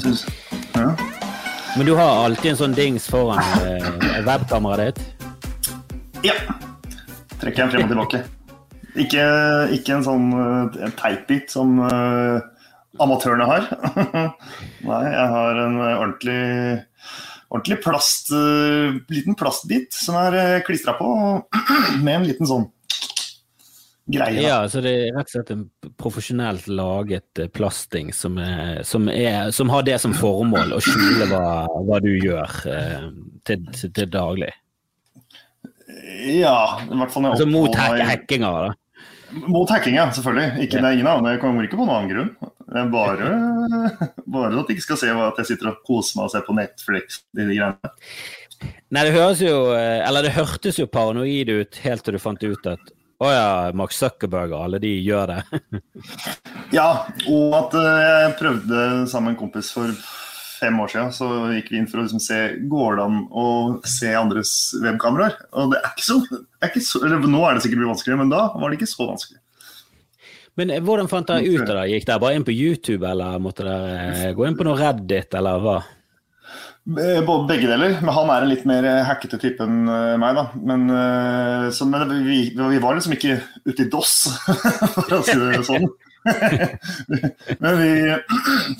Syns- Ja. Men du har alltid en sånn dings foran eh, webkameraet ditt? ja. Trekker jeg frem og tilbake. Ikke, ikke en sånn uh, teipbit som uh, amatørene har. Nei, jeg har en eh, ordentlig, ordentlig plast, uh, liten plastbit som er uh, klistra på, med en liten sånn greie. Ja, så det er rett og slett en profesjonelt laget plasting som, er, som, er, som har det som formål å skjule hva, hva du gjør eh, til, til, daglig. Ja, i hvert fall når jeg Altså mot meg- hackinga, da. Mot hackinga. Selvfølgelig. Ikke, Ja. Det er ingen annen, jeg kommer ikke på noen annen grunn. Det er bare, bare at de ikke skal se at jeg sitter og koser meg og ser på Netflix. De, de greiene. Nei, det høres jo eh, Eller det hørtes jo paranoid ut helt til du fant ut at å ja, Mark Zuckerberg og alle de gjør det. Ja, og at eh, jeg prøvde sammen med en kompis for fem år siden, så gikk vi inn for å liksom se går det an å se andres webkameraer. Og det er ikke så, er ikke så Nå er det sikkert mye vanskeligere, men da var det ikke så vanskelig. Men eh, hvordan fant dere ut av det? Gikk dere bare inn på YouTube, eller måtte dere eh, gå inn på noe Reddit, eller hva? Eh, Både begge deler, men han er en litt mer eh, hackete type enn eh, meg. da. Men, så, men vi, vi var liksom ikke ute i DOS, for å si det sånn. men vi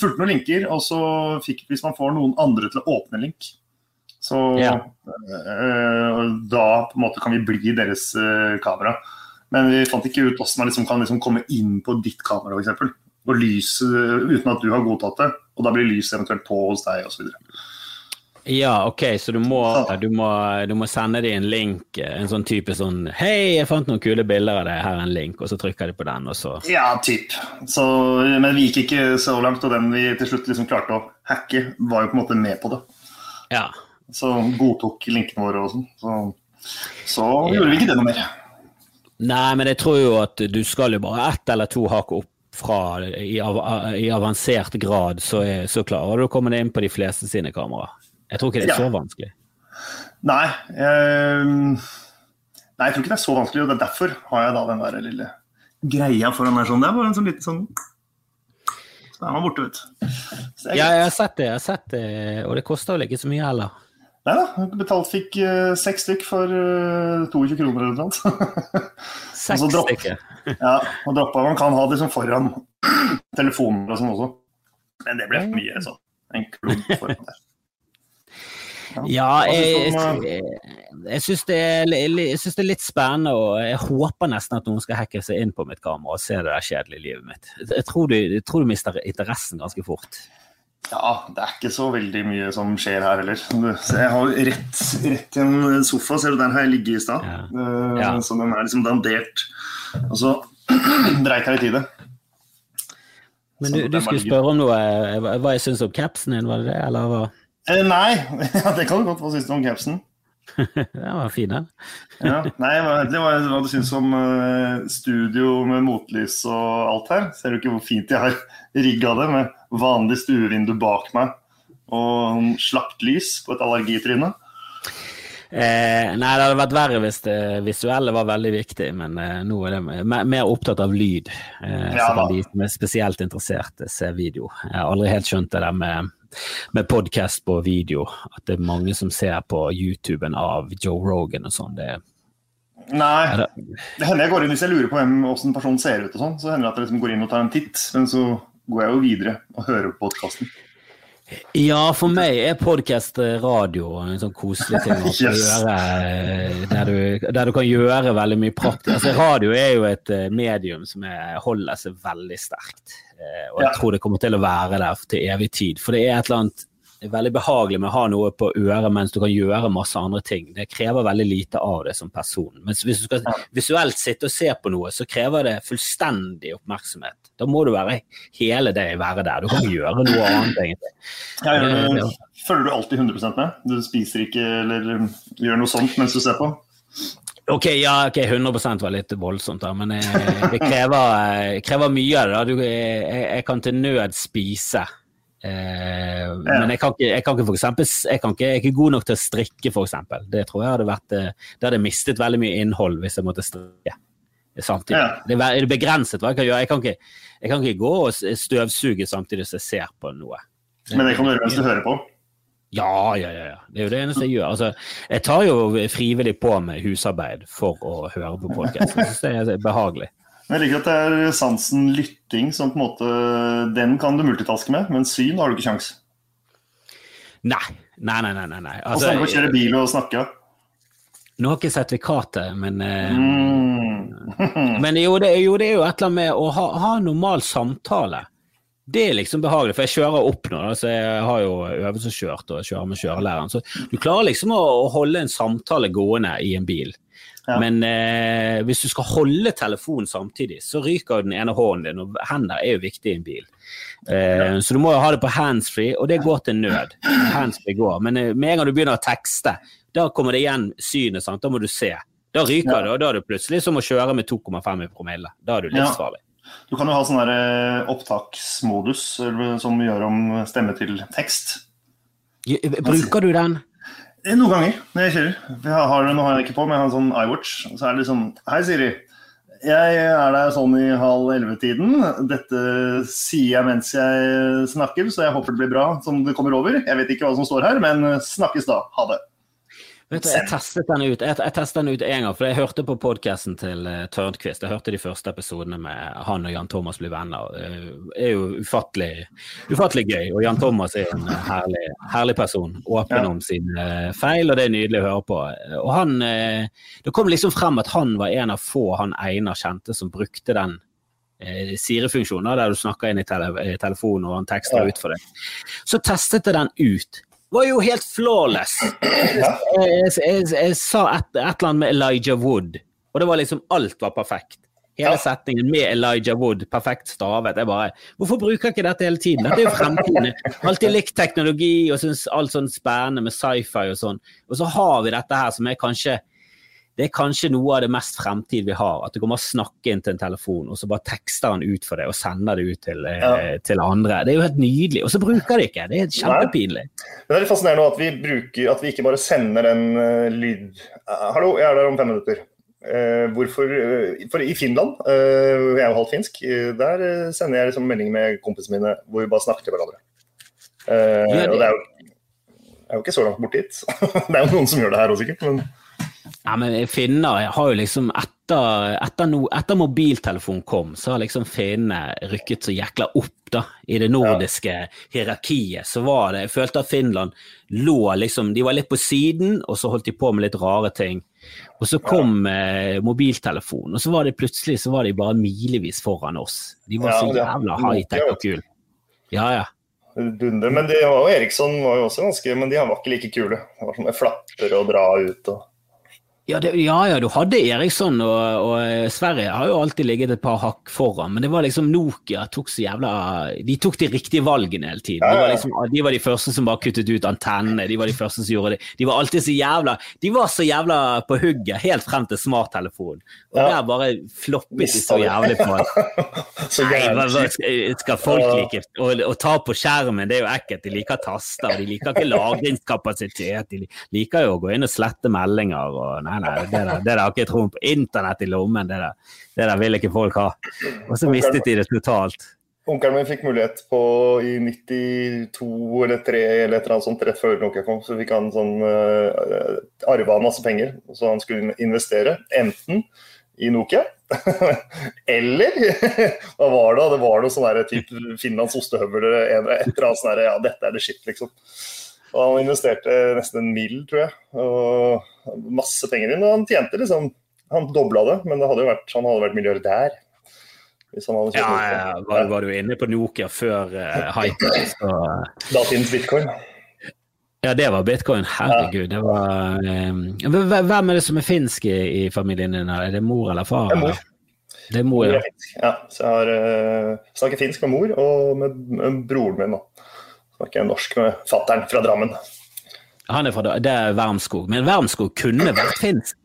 fulgte noen linker, og så fikk hvis man får noen andre til å åpne link, så Ja. da på en måte kan vi bli deres kamera. Men vi fant ikke ut hvordan man liksom kan liksom komme inn på ditt kamera, f.eks. Og lys uten at du har godtatt det. Og da blir lyset eventuelt på hos deg, osv. Ja, ok, så du må, du må, du må sende dem en link, eh, en sånn type sånn Hei, jeg fant noen kule bilder av deg, her er en link, og så trykker de på den, og så Ja, typ. Så, men vi gikk ikke så langt, og den vi til slutt liksom klarte å hacke, var jo på en måte med på det. Ja. Så godtok linkene våre og sånn. Så, så Ja. gjorde vi ikke det noe mer. Nei, men jeg tror jo at du skal jo bare ett eller to hakk opp fra i, av, i avansert grad, så, er, så klarer du å komme deg inn på de fleste sine kameraer. Jeg tror ikke det er Ja. så vanskelig. Nei, jeg, nei, jeg tror ikke det er så vanskelig, og det er derfor har jeg da den der lille greia foran der sånn. Det er bare en sånn liten sånn Så er man borte, vet du. Ja, jeg har sett det, jeg har sett det, og det koster vel ikke så mye heller. Nei da, betalt fikk uh, seks stykk for uh, 22 kroner eller noe sånt. Seks så dropp. stykker. Ja, og droppa man kan ha det liksom foran telefonen og sånn også. Men det ble for mye sånn. En klump foran der. Ja, jeg, synes jeg, jeg syns det, det er litt spennende, og jeg håper nesten at noen skal hacke seg inn på mitt kamera og se det der kjedelige livet mitt. Jeg tror du, jeg tror du mister interessen ganske fort. Ja, det er ikke så veldig mye som skjer her heller. Jeg har rett, rett i en sofa, ser du der har jeg ligget i stad. Ja. Eh, Ja. Så den er liksom dandert. Og så dreit jeg litt i det. Men du, du skulle spørre om noe, hva- hva jeg syns om capsen din, var det det, eller hva? Eh, nei, det kan du godt. Hva syns du om capsen? Den var fin, den. Ja. Nei, hva- det var hva du syns om eh, studio med motlys og alt her. Ser du ikke hvor fint jeg har rigga det, med vanlig stuevindu bak meg og slapt lys på et allergitryne? Eh, nei, det hadde vært verre hvis det visuelle var veldig viktig, men eh, nå er det mer, mer opptatt av lyd. Eh, Ja så kan de som er spesielt interessert, se video. Jeg har aldri helt skjønt det der med, med podkast på video, at det er mange som ser på YouTuben av Joe Rogan og sånn. Det, Nei, det, det hender jeg går inn hvis jeg lurer på hvem hvordan personen ser ut og sånn. Så hender det at jeg liksom går inn og tar en titt, men så går jeg jo videre og hører på podkasten. ja, for meg er podkast radio en sånn koselig ting å Yes. gjøre, eh, der du, der du kan gjøre veldig mye praktisk. Altså, radio er jo et eh, medium som er, holder seg veldig sterkt. Eh, Og jeg tror det kommer til å være der til evig tid. For det er et eller annet veldig behagelig med å ha noe på øret mens du kan gjøre masse andre ting. Det krever veldig lite av deg som person. Mens hvis du skal visuelt sitte og se på noe, så krever det fullstendig oppmerksomhet. Da må du være hele deg være der. Du kan ikke gjøre noe annet, egentlig. Ja, gjør du, ja. følger du alltid 100 med? Du spiser ikke eller gjør noe sånt mens du ser på? Ok, ja, ok, 100 var litt voldsomt, da, men eh, det krever, eh, krever mye av det. eh, jeg, jeg kan til nød spise. Eh, Men jeg kan, ikke, jeg kan ikke for eksempel, jeg, ikke, jeg er ikke god nok til å strikke, eksempel. Det tror jeg hadde vært Det hadde mistet veldig mye innhold hvis jeg måtte strikke. samtidig. Ja. Det er begrenset hva jeg kan gjøre. Jeg kan ikke, jeg kan ikke gå og støvsuge samtidig som jeg ser på noe. Men det kan du gjøre mens du hører på. Ja, ja, ja. ja. Det er jo det eneste jeg gjør. Altså, jeg tar jo frivillig på meg husarbeid for å høre på podkast. Jeg syns det er behagelig. Jeg liker at det er sansen lytting som på en måte Den kan du multitaske med, men syn har du ikke kjangs. Nei. Nei, nei, nei. nei, nei. Altså, og kjøre bil og snakke. nå har ikke jeg sertifikatet, men eh, Mm. Men jo det, jo, det er jo et eller annet med å ha, ha normal samtale. Det er liksom behagelig, for jeg kjører opp nå. Så jeg har jo øvelseskjørt og kjører med kjørelæreren. Så du klarer liksom å, holde en samtale gående i en bil. Ja. Men eh, hvis du skal holde telefonen samtidig, så ryker den ene hånden din, og hender er jo viktig i en bil. Eh, Så du må jo ha det på handsfree, og det går til nød. Handsfree går. Men eh, med en gang du begynner å tekste, da kommer det igjen synet. Sant? Da må du se. Da ryker Ja. det, og da er det plutselig som å kjøre med 2,5 i promille. Da er du Ja. Du kan jo ha sånn der eh, opptaksmodus som gjør om stemme til tekst. Bruker du den? Eh, Noen ganger når jeg kjører. Jeg har, nå har jeg ikke på, men jeg har en sånn iWatch. Så er det liksom Hei, Siri. Jeg er der sånn i halv elleve-tiden. Dette sier jeg mens jeg snakker, så jeg håper det blir bra som det kommer over. Jeg vet ikke hva som står her, men snakkes da. Ha det. Vet du, jeg testet den ut jeg, jeg testet den ut en gang, for jeg hørte på podkasten til uh, Tørnquist. Jeg hørte de første episodene med han og Jan Thomas blir venner. Det er jo ufattelig, ufattelig gøy. Og Jan Thomas er en eh, herlig, herlig person. Åpen Ja. om sine eh, feil, og det er nydelig å høre på. Og han eh, Det kom liksom frem at han var en av få han Einar kjente som brukte den eh, Siri-funksjonen, der du snakker inn i tele telefonen og han tekster Ja. ut for deg. Så testet jeg den ut. Var jo helt flawless. Jeg, jeg, jeg, jeg sa et, et eller annet med Elijah Wood, og det var liksom alt var perfekt. Hele setningen med Elijah Wood, perfekt stavet. Jeg bare, Hvorfor bruker jeg ikke dette hele tiden? Dette er jo fremtiden. Alltid likt teknologi og syns alt sånn spennende med sci-fi og sånn. Og så har vi dette her som er kanskje det er kanskje noe av det mest fremtid vi har. At du kommer og snakker inn til en telefon, og så bare tekster han ut for deg og sender det ut til, eh, Ja. til andre. Det er jo helt nydelig. Og så bruker de ikke. Det er kjempepinlig. Det er litt fascinerende at vi bruker, at vi ikke bare sender en uh, lyd Eh, Hallo, jeg er der om fem minutter. Uh, hvorfor uh, For i Finland, uh, jeg er jo halvt finsk, eh, der eh, sender jeg liksom melding med kompisene mine hvor vi bare snakker til hverandre. Eh, Ja, det- Og det er, jo, er jo ikke så langt bort dit. det er jo noen som gjør det her òg, sikkert. Men Ja, men finner har jo liksom etter, etter, no, etter mobiltelefon kom, så har liksom finnene rykket så jækla opp da, i det nordiske hierarkiet. Så var det, jeg følte at Finland lå liksom, de var litt på siden, og så holdt de på med litt rare ting. Og så kom eh, mobiltelefonen, og så var det plutselig så var de bare milevis foran oss. De var Ja, så jævla high-tech og kule. Ja, ja. Dunder. Men det var jo Eriksson var jo også ganske Men de var ikke like kule. Det var sånn med flapper og dra ut og Ja, det, ja, ja, du hadde Eriksson, og, og Sverige har jo alltid ligget et par hakk foran, men det var liksom Nokia tok så jævla De tok de riktige valgene hele tiden. De var, liksom, de var de første som bare kuttet ut antennene, de var de første som gjorde det. De var alltid så jævla De var så jævla på hugget helt frem til smarttelefonen. Og Ja. der bare floppet de så jævlig på. Nei, hva, skal folk like å, å ta på skjermen? Det er jo ekkelt. De liker taster, de liker ikke lagringskapasitet. De liker jo å gå inn og slette meldinger og Nei, nei, det der, det der har ikke jeg troen på. Internett i lommen, det der, det der vil ikke folk ha. Og så mistet de det totalt. Onkelen min fikk mulighet på i 92 eller 3 eller et eller annet sånt rett før Nokia kom, så fikk han sånn uh, arva masse penger, så han skulle investere enten i Nokia eller hva var det? Det var noe sånn der typ Finlands ostehøvel eller et eller annet der, ja, dette er det shit, liksom. Og han investerte nesten en mill, tror jeg, og masse penger inn. Og han tjente liksom Han dobla det, men det hadde vært, han hadde vært milliardær. Hvis han hadde Ja, ja, var, var du inne på Nokia før uh, hypen? Så, Datidens bitcoin. ja, det var bitcoin. Herregud. Det var um... Hvem er det som er finsk i, i familien din? Er det mor eller far? Det er mor. Det er mor, Mor ja. er. Ja, så jeg har, uh, snakker finsk med mor og med, med broren min. Da. Snakker norsk med fattern fra Drammen. Han er fra det er Wermskog. Men Wermskog kunne vært finsk.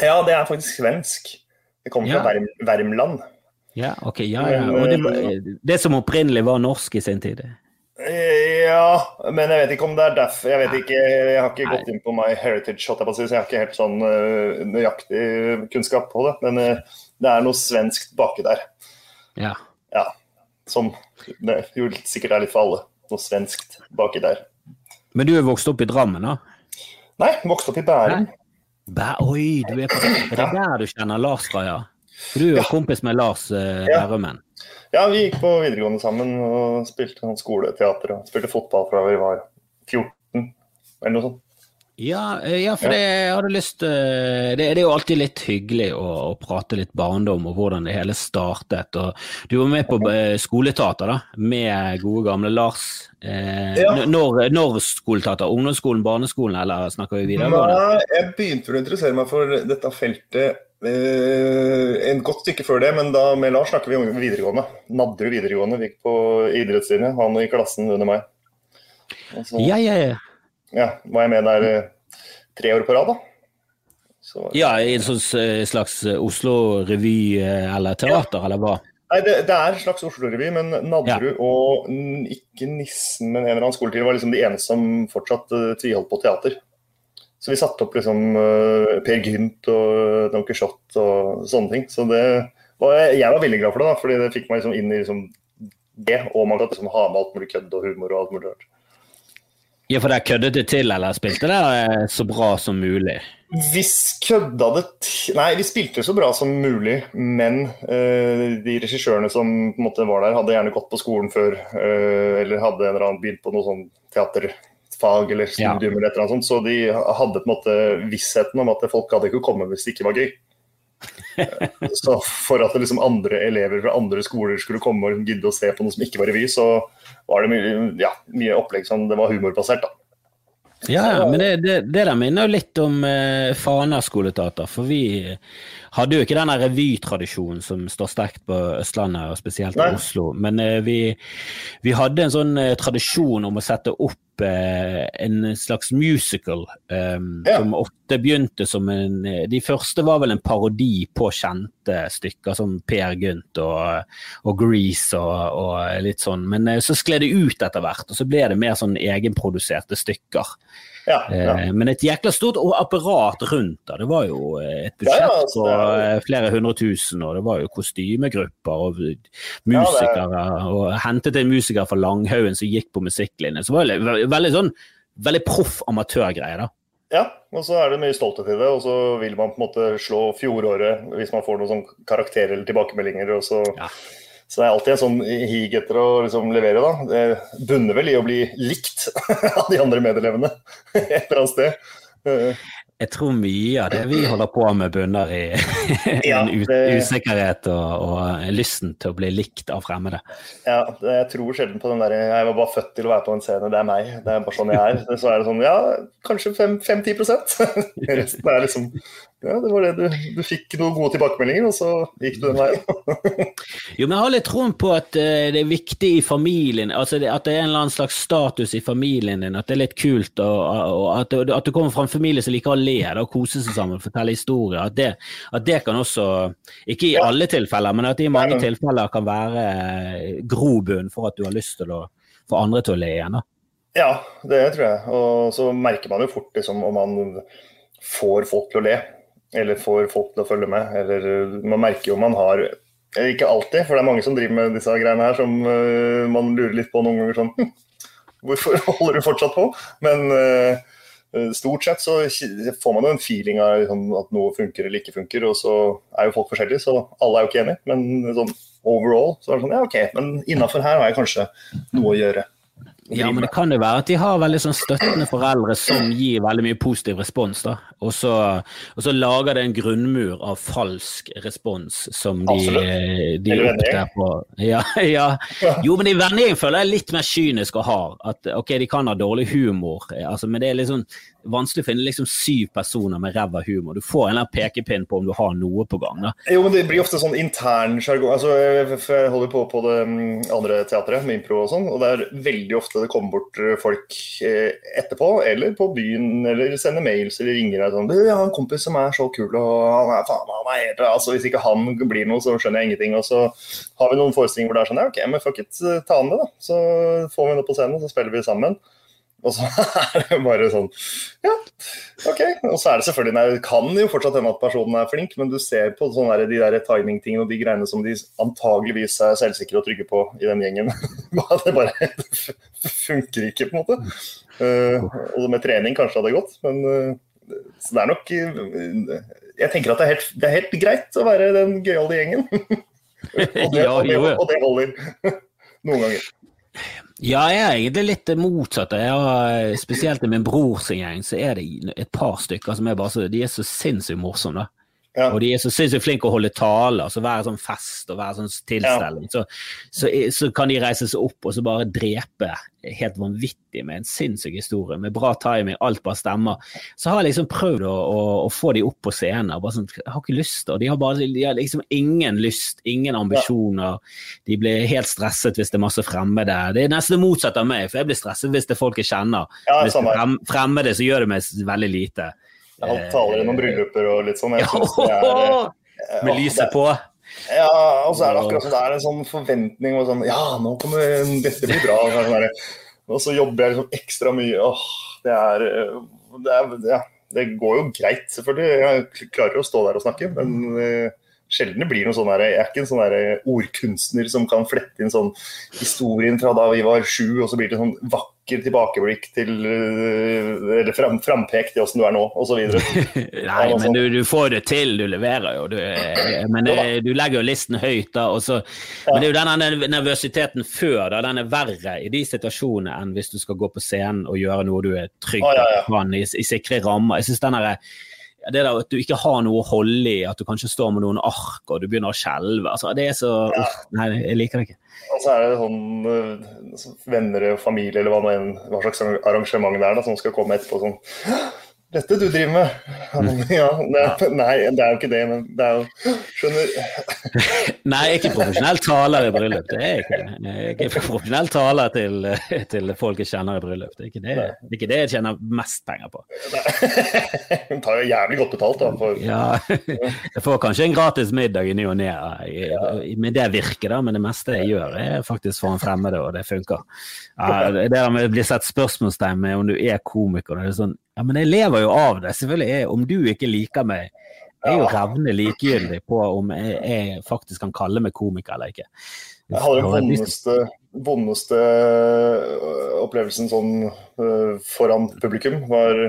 Ja, det er faktisk svensk. Det kommer fra Ja. Värmland. Ja, ok, ja, ja. Og det, det som opprinnelig var norsk i sin tid. Eh, Ja, men jeg vet ikke om det er derfor. Jeg vet ikke, jeg har ikke gått inn på My Heritage, så jeg har ikke helt sånn uh, nøyaktig kunnskap på det. Men uh, det er noe svenskt baki der. Ja. ja. Som det jo sikkert er litt for alle. Noe svenskt baki der. Men du er vokst opp i Drammen, da? Nei, vokst opp i Bærum. Bæ Oi, du er, på, er det der du kjenner Lars fra, ja? For du er jo ja. kompis med Lars uh, Bærumen? Ja, vi gikk på videregående sammen og spilte sånn skoleteater og spilte fotball fra vi var 14, eller noe sånt. Ja, eh, ja for det, jeg hadde lyst eh, det, det, er jo alltid litt hyggelig å, å, prate litt barndom og hvordan det hele startet. Og du var med på eh, skoleteater da, med gode gamle Lars. Eh, ja. når, når skoleteater? Ungdomsskolen, barneskolen, eller snakker vi videregående? Nei, jeg begynte å interessere meg for dette feltet eh, en godt stykke før det, men da med Lars snakker vi om videregående. Nadderud videregående. Vi gikk på idrettslinje, han i klassen under meg. Så, ja, ja, ja ja, var jeg med der eh, tre år på rad, da. Så, ja, i en sånn eh, slags eh, Oslo-revy eller teater, ja. eller hva? Nei, det, det, er en slags Oslo-revy, men Nadderud ja. og ikke Nissen, men en eller annen skoletid var liksom de eneste som fortsatt uh, tviholdt på teater. Så vi satte opp liksom uh, Per Gynt og Don Quijote og sånne ting. Så det var, jeg var veldig glad for det, da, fordi det fikk meg liksom inn i liksom det, og man kan liksom ha med alt mulig kødd og humor og alt mulig rart. Ja, for dere køddet det til, eller spilte dere eh, så bra som mulig? Vi kødda det til Nei, vi spilte så bra som mulig, men uh, de regissørene som måte var der, hadde gjerne gått på skolen før, uh, eller hadde en eller annen begynt på noe sånn teaterfag eller studium, ja. eller et eller annet sånt, så de hadde på en måte vissheten om at folk hadde ikke kommet hvis det ikke var gøy. Så for at liksom andre elever fra andre skoler skulle komme og gidde å se på noe som ikke var revy, så var det mye, ja, mye opplegg som det var humorbasert. da. Ja, men det, det, det, der minner jo litt om eh, Fana skoleteater. For vi hadde jo ikke den revytradisjonen som står sterkt på Østlandet, og spesielt i Oslo. Men eh, vi, vi, hadde en sånn eh, tradisjon om å sette opp eh, en slags musical eh, ja. som ofte begynte som en De første var vel en parodi på kjente stykker som Per Gynt og, og Grease og, og, litt sånn. Men eh, så skled det ut etter hvert, og så ble det mer sånn egenproduserte stykker. Ja, ja. Eh, men et jækla stort apparat rundt det. Det var jo eh, et budsjett ja, altså, på eh, flere hundre tusen, og det var jo kostymegrupper og musikere. og hentet en musiker fra Langhaugen som gikk på musikklinjen. Så var det veldig sånn veldig proff amatørgreie, da. Ja, og så er det mye stolthet i det. Og så vil man på en måte slå fjoråret hvis man får noen sånn karakterer eller tilbakemeldinger. og så ja. Så det er alltid en sånn hig etter å liksom levere, da. Det bunner vel i å bli likt av de andre medelevene et eller annet sted. Jeg tror mye av det vi holder på med, bunner i en usikkerhet og, og lysten til å bli likt av fremmede. Ja, jeg tror sjelden på den derre 'jeg var bare født til å være på en scene', det er meg. Det er bare sånn jeg er. Så er det sånn ja, kanskje 5-10% Resten er liksom ja, det var det du, du fikk noen gode tilbakemeldinger, og så gikk du den veien. jo, men jeg har litt troen på at uh, det er viktig i familien, altså det, at det er en eller annen slags status i familien din, at det er litt kult, og, og at, at, du kommer fra en familie som liker å le og kose seg sammen, fortelle historier. At det, at det kan også, ikke i ja. alle tilfeller, men at det i mange Nei, tilfeller kan være eh, grobunn for at du har lyst til å få andre til å le igjen. da. Ja, det tror jeg. Og så merker man jo fort liksom, om man får folk til å le eller får folk til å følge med. Eller man merker jo man har Ikke alltid, for det er mange som driver med disse greiene her som uh, man lurer litt på noen ganger sånn Hvorfor holder du fortsatt på? Men uh, stort sett så får man jo en feeling av liksom, at noe funker eller ikke funker, og så er jo folk forskjellige, så alle er jo ikke enige. Men sånn overall så er det sånn ja, OK, men innafor her har jeg kanskje noe å gjøre. Ja, men det kan jo være at de har veldig sånn støttende foreldre som gir veldig mye positiv respons. da. Og så, og så lager det en grunnmur av falsk respons som de, de opptrer på. Ja, ja. Jo, men i vendingen føler jeg litt mer kynisk og hard. At ok, de kan ha dårlig humor, altså, men det er liksom vanskelig å finne liksom syv personer med ræva humor. Du får en pekepinn på om du har noe på gang. da. Jo, men det blir ofte sånn intern sjargong. Altså, jeg holder på på det mm, andre teatret med impro og sånn, og det er veldig ofte det kommer bort eh, folk eh, etterpå, eller på byen, eller sender mails eller ringer deg sånn Du, jeg har en kompis som er så kul, og han er faen, han er helt altså, Hvis ikke han blir noe, så skjønner jeg ingenting. Og så har vi noen forestillinger hvor det er sånn Ja, OK, men fuck it, ta han det, da. Så får vi det på scenen, så spiller vi sammen. Og så er det bare sånn Ja, OK. Og så er det selvfølgelig nei, Det kan jo fortsatt hende at personen er flink, men du ser på der, de der timingtingene og de greiene som de antageligvis er selvsikre og trygge på i den gjengen. det bare funker ikke, på en måte. Uh, og med trening kanskje hadde det gått, men uh, så det er nok uh, Jeg tenker at det er, helt, det er helt greit å være den gøyale gjengen. og, det, og, det, og det holder noen ganger. Ja, jeg er egentlig litt motsatt. Jeg spesielt i min brors gjeng så er det et par stykker som er bare så, de er så sinnssykt morsomme. Ja. Og de er så sinnssykt flinke å holde taler, Så være sånn fest og være sånn tilstelning. Ja. Så, så, så, kan de reise seg opp og så bare drepe helt vanvittig med en sinnssyk historie, med bra timing, alt bare stemmer. Så har jeg liksom prøvd å, å, å få de opp på scenen. bare sånn, Jeg har ikke lyst. og De har, bare, de har liksom ingen lyst, ingen ambisjoner. Ja. De blir helt stresset hvis det er masse fremmede. Det er nesten det motsatte av meg, for jeg blir stresset hvis det er folk jeg kjenner. hvis det er fremmede, så gjør det meg veldig lite. Han taler gjennom brylluper og litt sånn. Jeg det er, eh, med lyset på. Ja, og så er det akkurat som det er en sånn forventning om sånn Ja, nå kommer dette blir bra. Og så jobber jeg liksom ekstra mye. Åh, det er, eh, det er ja, det går jo greit, selvfølgelig. Jeg klarer å stå der og snakke, men eh, sjelden det blir noe sånn Jeg er ikke en sånn ordkunstner som kan flette inn sånn historien fra da vi var sju, og så blir det sånn vakker tilbakeblikk til eh, Eller fram, frampek til åssen du er nå, osv. Nei, men du, du, får det til, du leverer jo. Du, eh, men det, du legger jo listen høyt, da. Og så, men det er jo denne nervøsiteten før, da. Den er verre i de situasjonene enn hvis du skal gå på scenen og gjøre noe du er trygg på i, i sikre rammer. Jeg synes den det der at du ikke har noe å holde i, at du kanskje står med noen ark og du begynner å skjelve. Altså, det er så ja. Nei, jeg liker det ikke. Og så er det sånn uh, venner og familie eller hva slags arrangement det er da, som skal komme etterpå sånn dette du driver med? Ja, det er, nei, det er jo ikke det, men det er jo Skjønner. Nei, jeg er ikke profesjonell taler i bryllup. Det er ikke Jeg er ikke profesjonell taler til, til folk jeg kjenner i bryllup. Det er ikke det, det, er ikke det jeg tjener mest penger på. Hun tar jo jævlig godt betalt, da. For... Ja, jeg får kanskje en gratis middag i ny og ne med det virket, da, men det meste jeg gjør, er faktisk for en fremmede, og det funker. Det der med å bli sett spørsmålstegn med om du er komiker, det er sånn ja, men jeg lever jo av det. Selvfølgelig er Om du ikke liker meg, jeg er jo revnende likegyldig på om jeg, jeg, faktisk kan kalle meg komiker eller ikke. Jeg hadde den vondeste, vondeste øh, opplevelsen sånn uh, foran publikum. Var,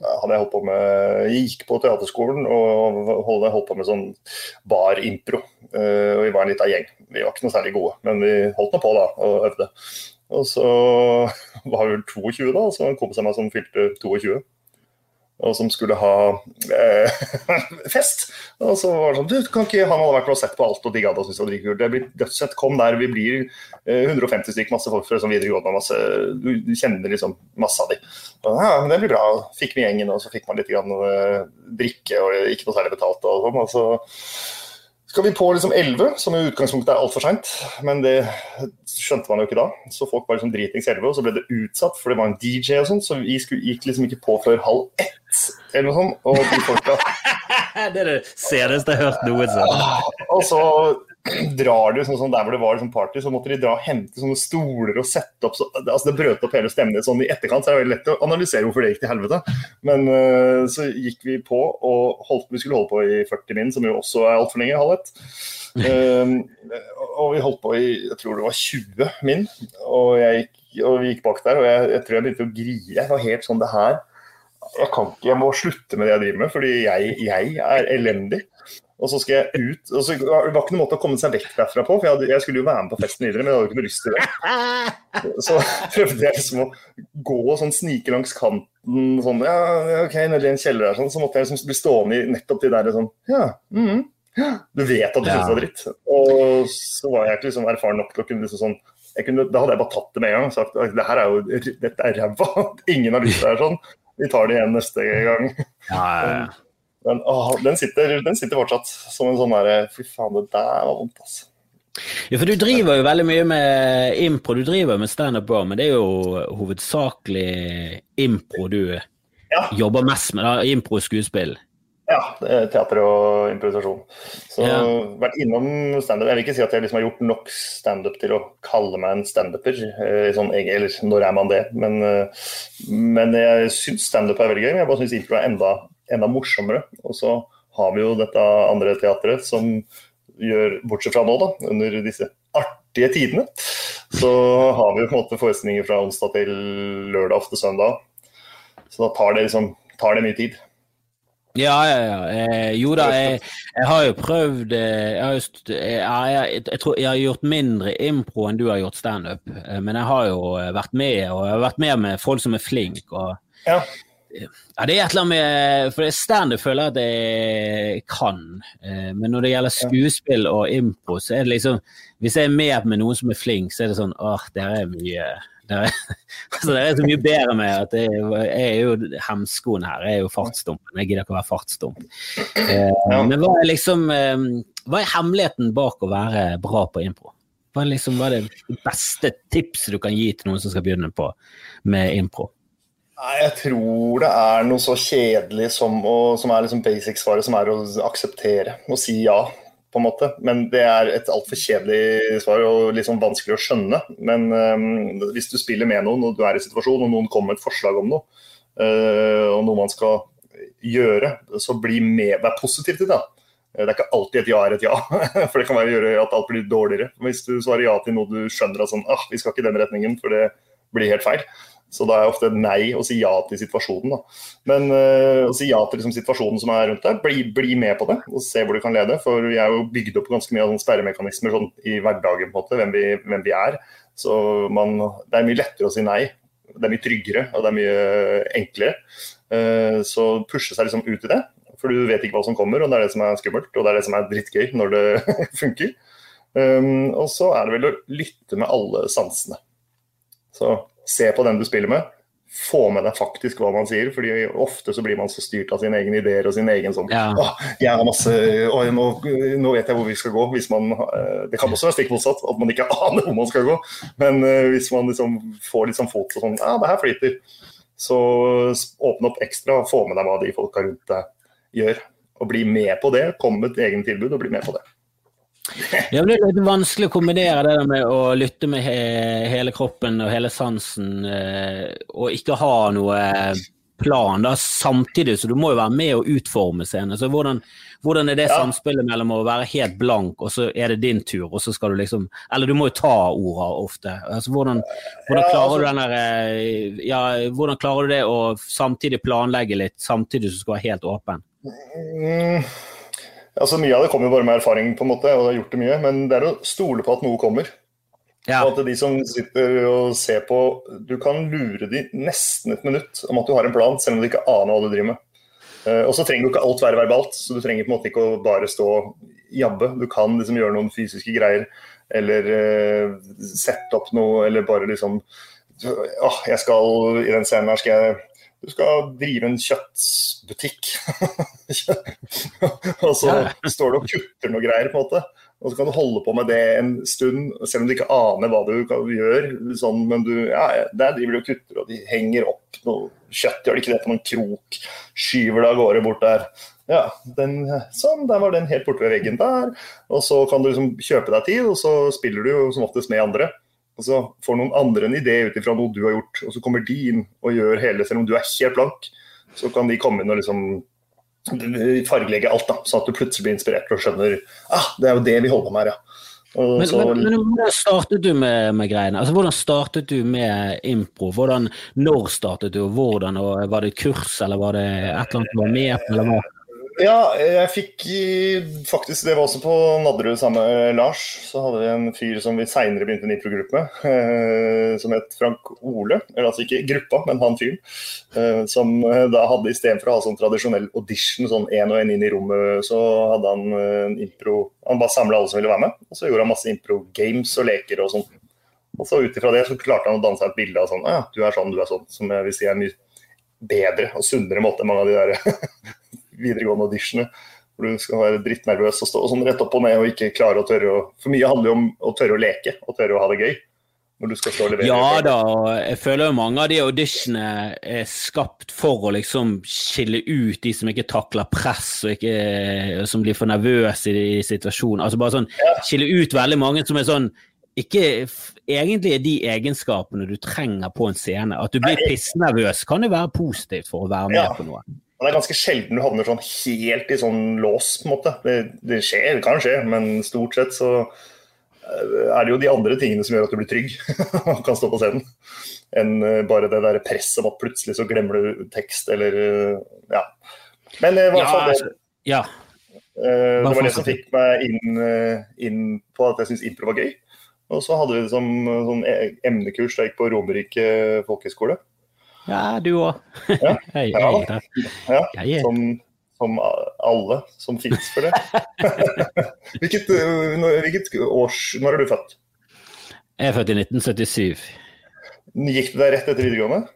hadde jeg holdt på med Jeg gikk på teaterskolen og holdt, holdt på med sånn bar-impro. Uh, og vi var en liten gjeng. Vi var ikke noe særlig gode, men vi holdt nå på da og øvde. Og så var vi vel 22 da, så en kompis av meg som fylte 22 og som skulle ha eh, fest. Og så var det sånn du, kan ikke, Han hadde vært og sett på alt og digga det og syntes det var dritkult. Det blir dødsett Kom der, vi blir eh, 150 stykk, masse folk fra videregående. Masse, du, du, kjenner liksom masse av de. Og, ja, det blir bra. Fikk med gjengen, og så fikk man litt grann, eh, drikke og ikke noe særlig betalt. og sånn, og så skal vi på liksom 11, som i utgangspunktet er altfor seint. Men det skjønte man jo ikke da. Så folk var liksom dritings 11, og så ble det utsatt, for det var en DJ og sånn. Så vi gikk liksom ikke på før halv ett, eller noe sånt. Og de folka Det er det seneste jeg har hørt noe sånt. Og så drar de sånn, sånn, Der hvor det var liksom party, så måtte de dra og hente sånne stoler og sette opp så, altså Det brøt opp hele stemningen sånn i etterkant, så er det veldig lett å analysere hvorfor det gikk til helvete. Men uh, så gikk vi på og holdt, vi skulle holde på i 40 min, som jo også er altfor lenge, halv ett. Uh, og vi holdt på i jeg tror det var 20 min, og, gikk, og vi gikk bak der. Og jeg, jeg tror jeg begynte å grine. Jeg var helt sånn det her jeg kan ikke, jeg må slutte med det jeg driver med, fordi jeg, jeg er elendig. Og så skal jeg ut og så, Det var ikke noen måte å komme seg vekk derfra på, for jeg, hadde, jeg skulle jo være med på festen videre, men jeg hadde ikke noe lyst til det. Så prøvde jeg liksom å gå og sånn snike langs kanten, sånn ja, OK, nedi en kjeller der, sånn, så måtte jeg liksom bli stående i nettopp de der sånn Ja. Mm, -hmm. Du vet at du ja. syns det er dritt. Og så var jeg ikke liksom erfaren nok til å kunne liksom sånn kunne, Da hadde jeg bare tatt det med en gang og sagt det her er jo, dette er ræva. Ingen har lyst til det her sånn. Vi tar det igjen neste gang. Ja, ja, ja. Men åh, den, sitter, den sitter fortsatt som en sånn derre Fy faen, det der var vondt, altså. Ja, for du driver jo veldig mye med impro. Du driver med standup òg, men det er jo hovedsakelig impro du Ja. jobber mest med. da, Impro og skuespill. Ja, er teater og improvisasjon. Så Ja. vært innom standup. Jeg vil ikke si at jeg liksom har gjort nok standup til å kalle meg en standuper. eh, Sånn, eller når er man det? Men, eh, men jeg syns standup er veldig gøy. Men jeg bare syns impro er enda, enda morsommere. Og så har vi jo dette andre teatret som gjør, bortsett fra nå, da, under disse artige tidene, så har vi på en måte forestillinger fra onsdag til lørdag, ofte søndag. Så da tar det liksom tar det mye tid. Ja, ja, ja. Eh, jo da, jeg, jeg har jo prøvd eh, jeg, har eh, jeg, jeg tror jeg har gjort mindre impro enn du har gjort standup. Eh, men jeg har jo vært med, og jeg har vært med med folk som er flinke. Og, Ja. ja, det er et eller annet med For standup føler jeg at jeg kan. Eh, men når det gjelder skuespill og impro, så er det liksom Hvis jeg er med med noen som er flink, så er det sånn åh, dere er mye dere, altså, det er så mye bedre med at jeg, er, er jo hemskoen her. Jeg er jo fartsdumpen. Jeg gidder ikke å være fartsdump. Eh, Men hva er liksom eh, Hva er hemmeligheten bak å være bra på impro? Hva er, liksom, hva er det beste tipset du kan gi til noen som skal begynne på med impro? Nei, Jeg tror det er noe så kjedelig som, å, som er liksom basic-svaret, som er å akseptere og si ja. På en måte. Men det er et altfor kjedelig svar og sånn vanskelig å skjønne. Men um, hvis du spiller med noen og du er i situasjon og noen kommer med et forslag om noe, uh, og noe man skal gjøre, så bli med, vær positiv til det. da. Det er ikke alltid et ja er et ja, for det kan være gjøre at alt blir dårligere. Hvis du svarer ja til noe du skjønner at sånn, ah, vi skal ikke i den retningen, for det blir helt feil. Så da er ofte et nei å si ja til situasjonen. Da. Men uh, å si ja til liksom, situasjonen som er rundt deg, bli, bli, med på det og se hvor du kan lede. For vi er jo bygd opp ganske mye av sånne sperremekanismer sånn, i hverdagen, på en måte, hvem vi, hvem vi er. Så man, det er mye lettere å si nei. Det er mye tryggere og det er mye enklere. Uh, så pushe seg liksom ut i det. For du vet ikke hva som kommer, og det er det som er skummelt. Og det er det som er drittgøy når det funker. Um, og så er det vel å lytte med alle sansene. Så se på den du spiller med. Få med deg faktisk hva man sier, fordi ofte så blir man så styrt av sine egne ideer og sin egen sånn Ja. Åh, jeg har masse å, nå, nå vet jeg hvor vi skal gå. Hvis man, eh, det kan også være stikk motsatt, at man ikke aner hvor man skal gå. Men eh, hvis man liksom får litt sånn fot og sånn Ja, det her flyter. Så åpne opp ekstra og få med deg hva de folka rundt deg gjør. Og bli med på det. Kom med et eget tilbud og bli med på det. Ja, Det er litt vanskelig å kombinere det med å lytte med he hele kroppen og hele sansen, eh, og ikke ha noe plan da, samtidig, så du må jo være med og utforme scenen. Så hvordan, hvordan er det Ja. samspillet mellom å være helt blank, og så er det din tur, og så skal du liksom Eller du må jo ta orda ofte. Altså, hvordan, hvordan, Ja, klarer altså- du den der, eh, ja, hvordan klarer du det å samtidig planlegge litt, samtidig som du skal være helt åpen? Mm, altså Mye av det kommer jo bare med erfaring, på en måte, og har gjort det mye. Men det er å stole på at noe kommer. Ja. Og at de som sitter og ser på, du kan lure de nesten et minutt om at du har en plan, selv om du ikke aner hva du driver med. Eh, og så trenger jo ikke alt være verbalt, så du trenger på en måte ikke å bare stå og jabbe. Du kan liksom gjøre noen fysiske greier, eller eh, sette opp noe, eller bare liksom Åh, jeg skal i den scenen her skal jeg Du skal drive en kjøttbutikk. og så står du og kutter noe greier, på en måte. Og så kan du holde på med det en stund, selv om du ikke aner hva du gjør. Sånn, men du, ja, der driver du og kutter, og de henger opp noe kjøtt, gjør de ikke det på noen krok? Skyver det av gårde bort der. Ja, den, sånn, der var den helt borte ved veggen der. Og så kan du liksom kjøpe deg tid, og så spiller du jo som oftest med andre. Og så får noen andre en idé ut ifra noe du har gjort, og så kommer de inn og gjør hele, selv om du er helt blank. Så kan de komme inn og liksom fargelegge alt, da, sånn at du plutselig blir inspirert og skjønner ah, det er jo det vi holder på med her, ja. Men, så, men, men hvordan startet du med, med greiene? Altså, hvordan startet du med impro? Hvordan, når startet du, og hvordan? Og var det kurs, eller var det et eller annet du var med på? Eller hva? Ja, jeg fikk faktisk Det var også på Nadderud sammen med Lars. Så hadde vi en fyr som vi seinere begynte en improgruppe med, eh, som het Frank Ole. Eller altså ikke gruppa, men han fyren. Eh, som eh, da hadde istedenfor å ha sånn tradisjonell audition, sånn én og én inn i rommet, så hadde han en impro Han bare samla alle som ville være med, og så gjorde han masse impro-games og leker og sånn. Og så ut ifra det så klarte han å danne seg et bilde av sånn ja, du er sånn, du er sånn. Som jeg vil si er en mye bedre og sunnere måte enn mange av de der videregående auditionene. Hvor du skal være drittnervøs og stå sånn rett opp og ned og ikke klare å tørre å For mye handler jo om å tørre å leke og tørre å ha det gøy. Når du skal stå og levere. Ja da, og jeg føler jo mange av de auditionene er skapt for å liksom skille ut de som ikke takler press, og ikke, som blir for nervøse i, i situasjonen. Altså bare sånn skille ut veldig mange som er sånn ikke egentlig er de egenskapene du trenger på en scene. At du blir pissnervøs kan jo være positivt for å være med Ja. på noe. Men det er ganske sjelden du havner sånn helt i sånn lås, på en måte. Det, det skjer, det kan skje, men stort sett så eh, er det jo de andre tingene som gjør at du blir trygg og kan stå på scenen, enn eh, bare det der presset om at plutselig så glemmer du tekst eller eh, Ja. Men i hvert fall det, altså, ja. det var det som fikk meg inn, inn på at jeg syntes impro var gøy. Og så hadde vi det som eh, sånn emnekurs da jeg gikk på Romerike folkehøgskole. Ja, du òg. Ja. Ja. Ja, som, som alle som fins for det. hvilket, øh, hvilket års Når er du født? jeg er født i 1977. Gikk du deg rett etter videregående?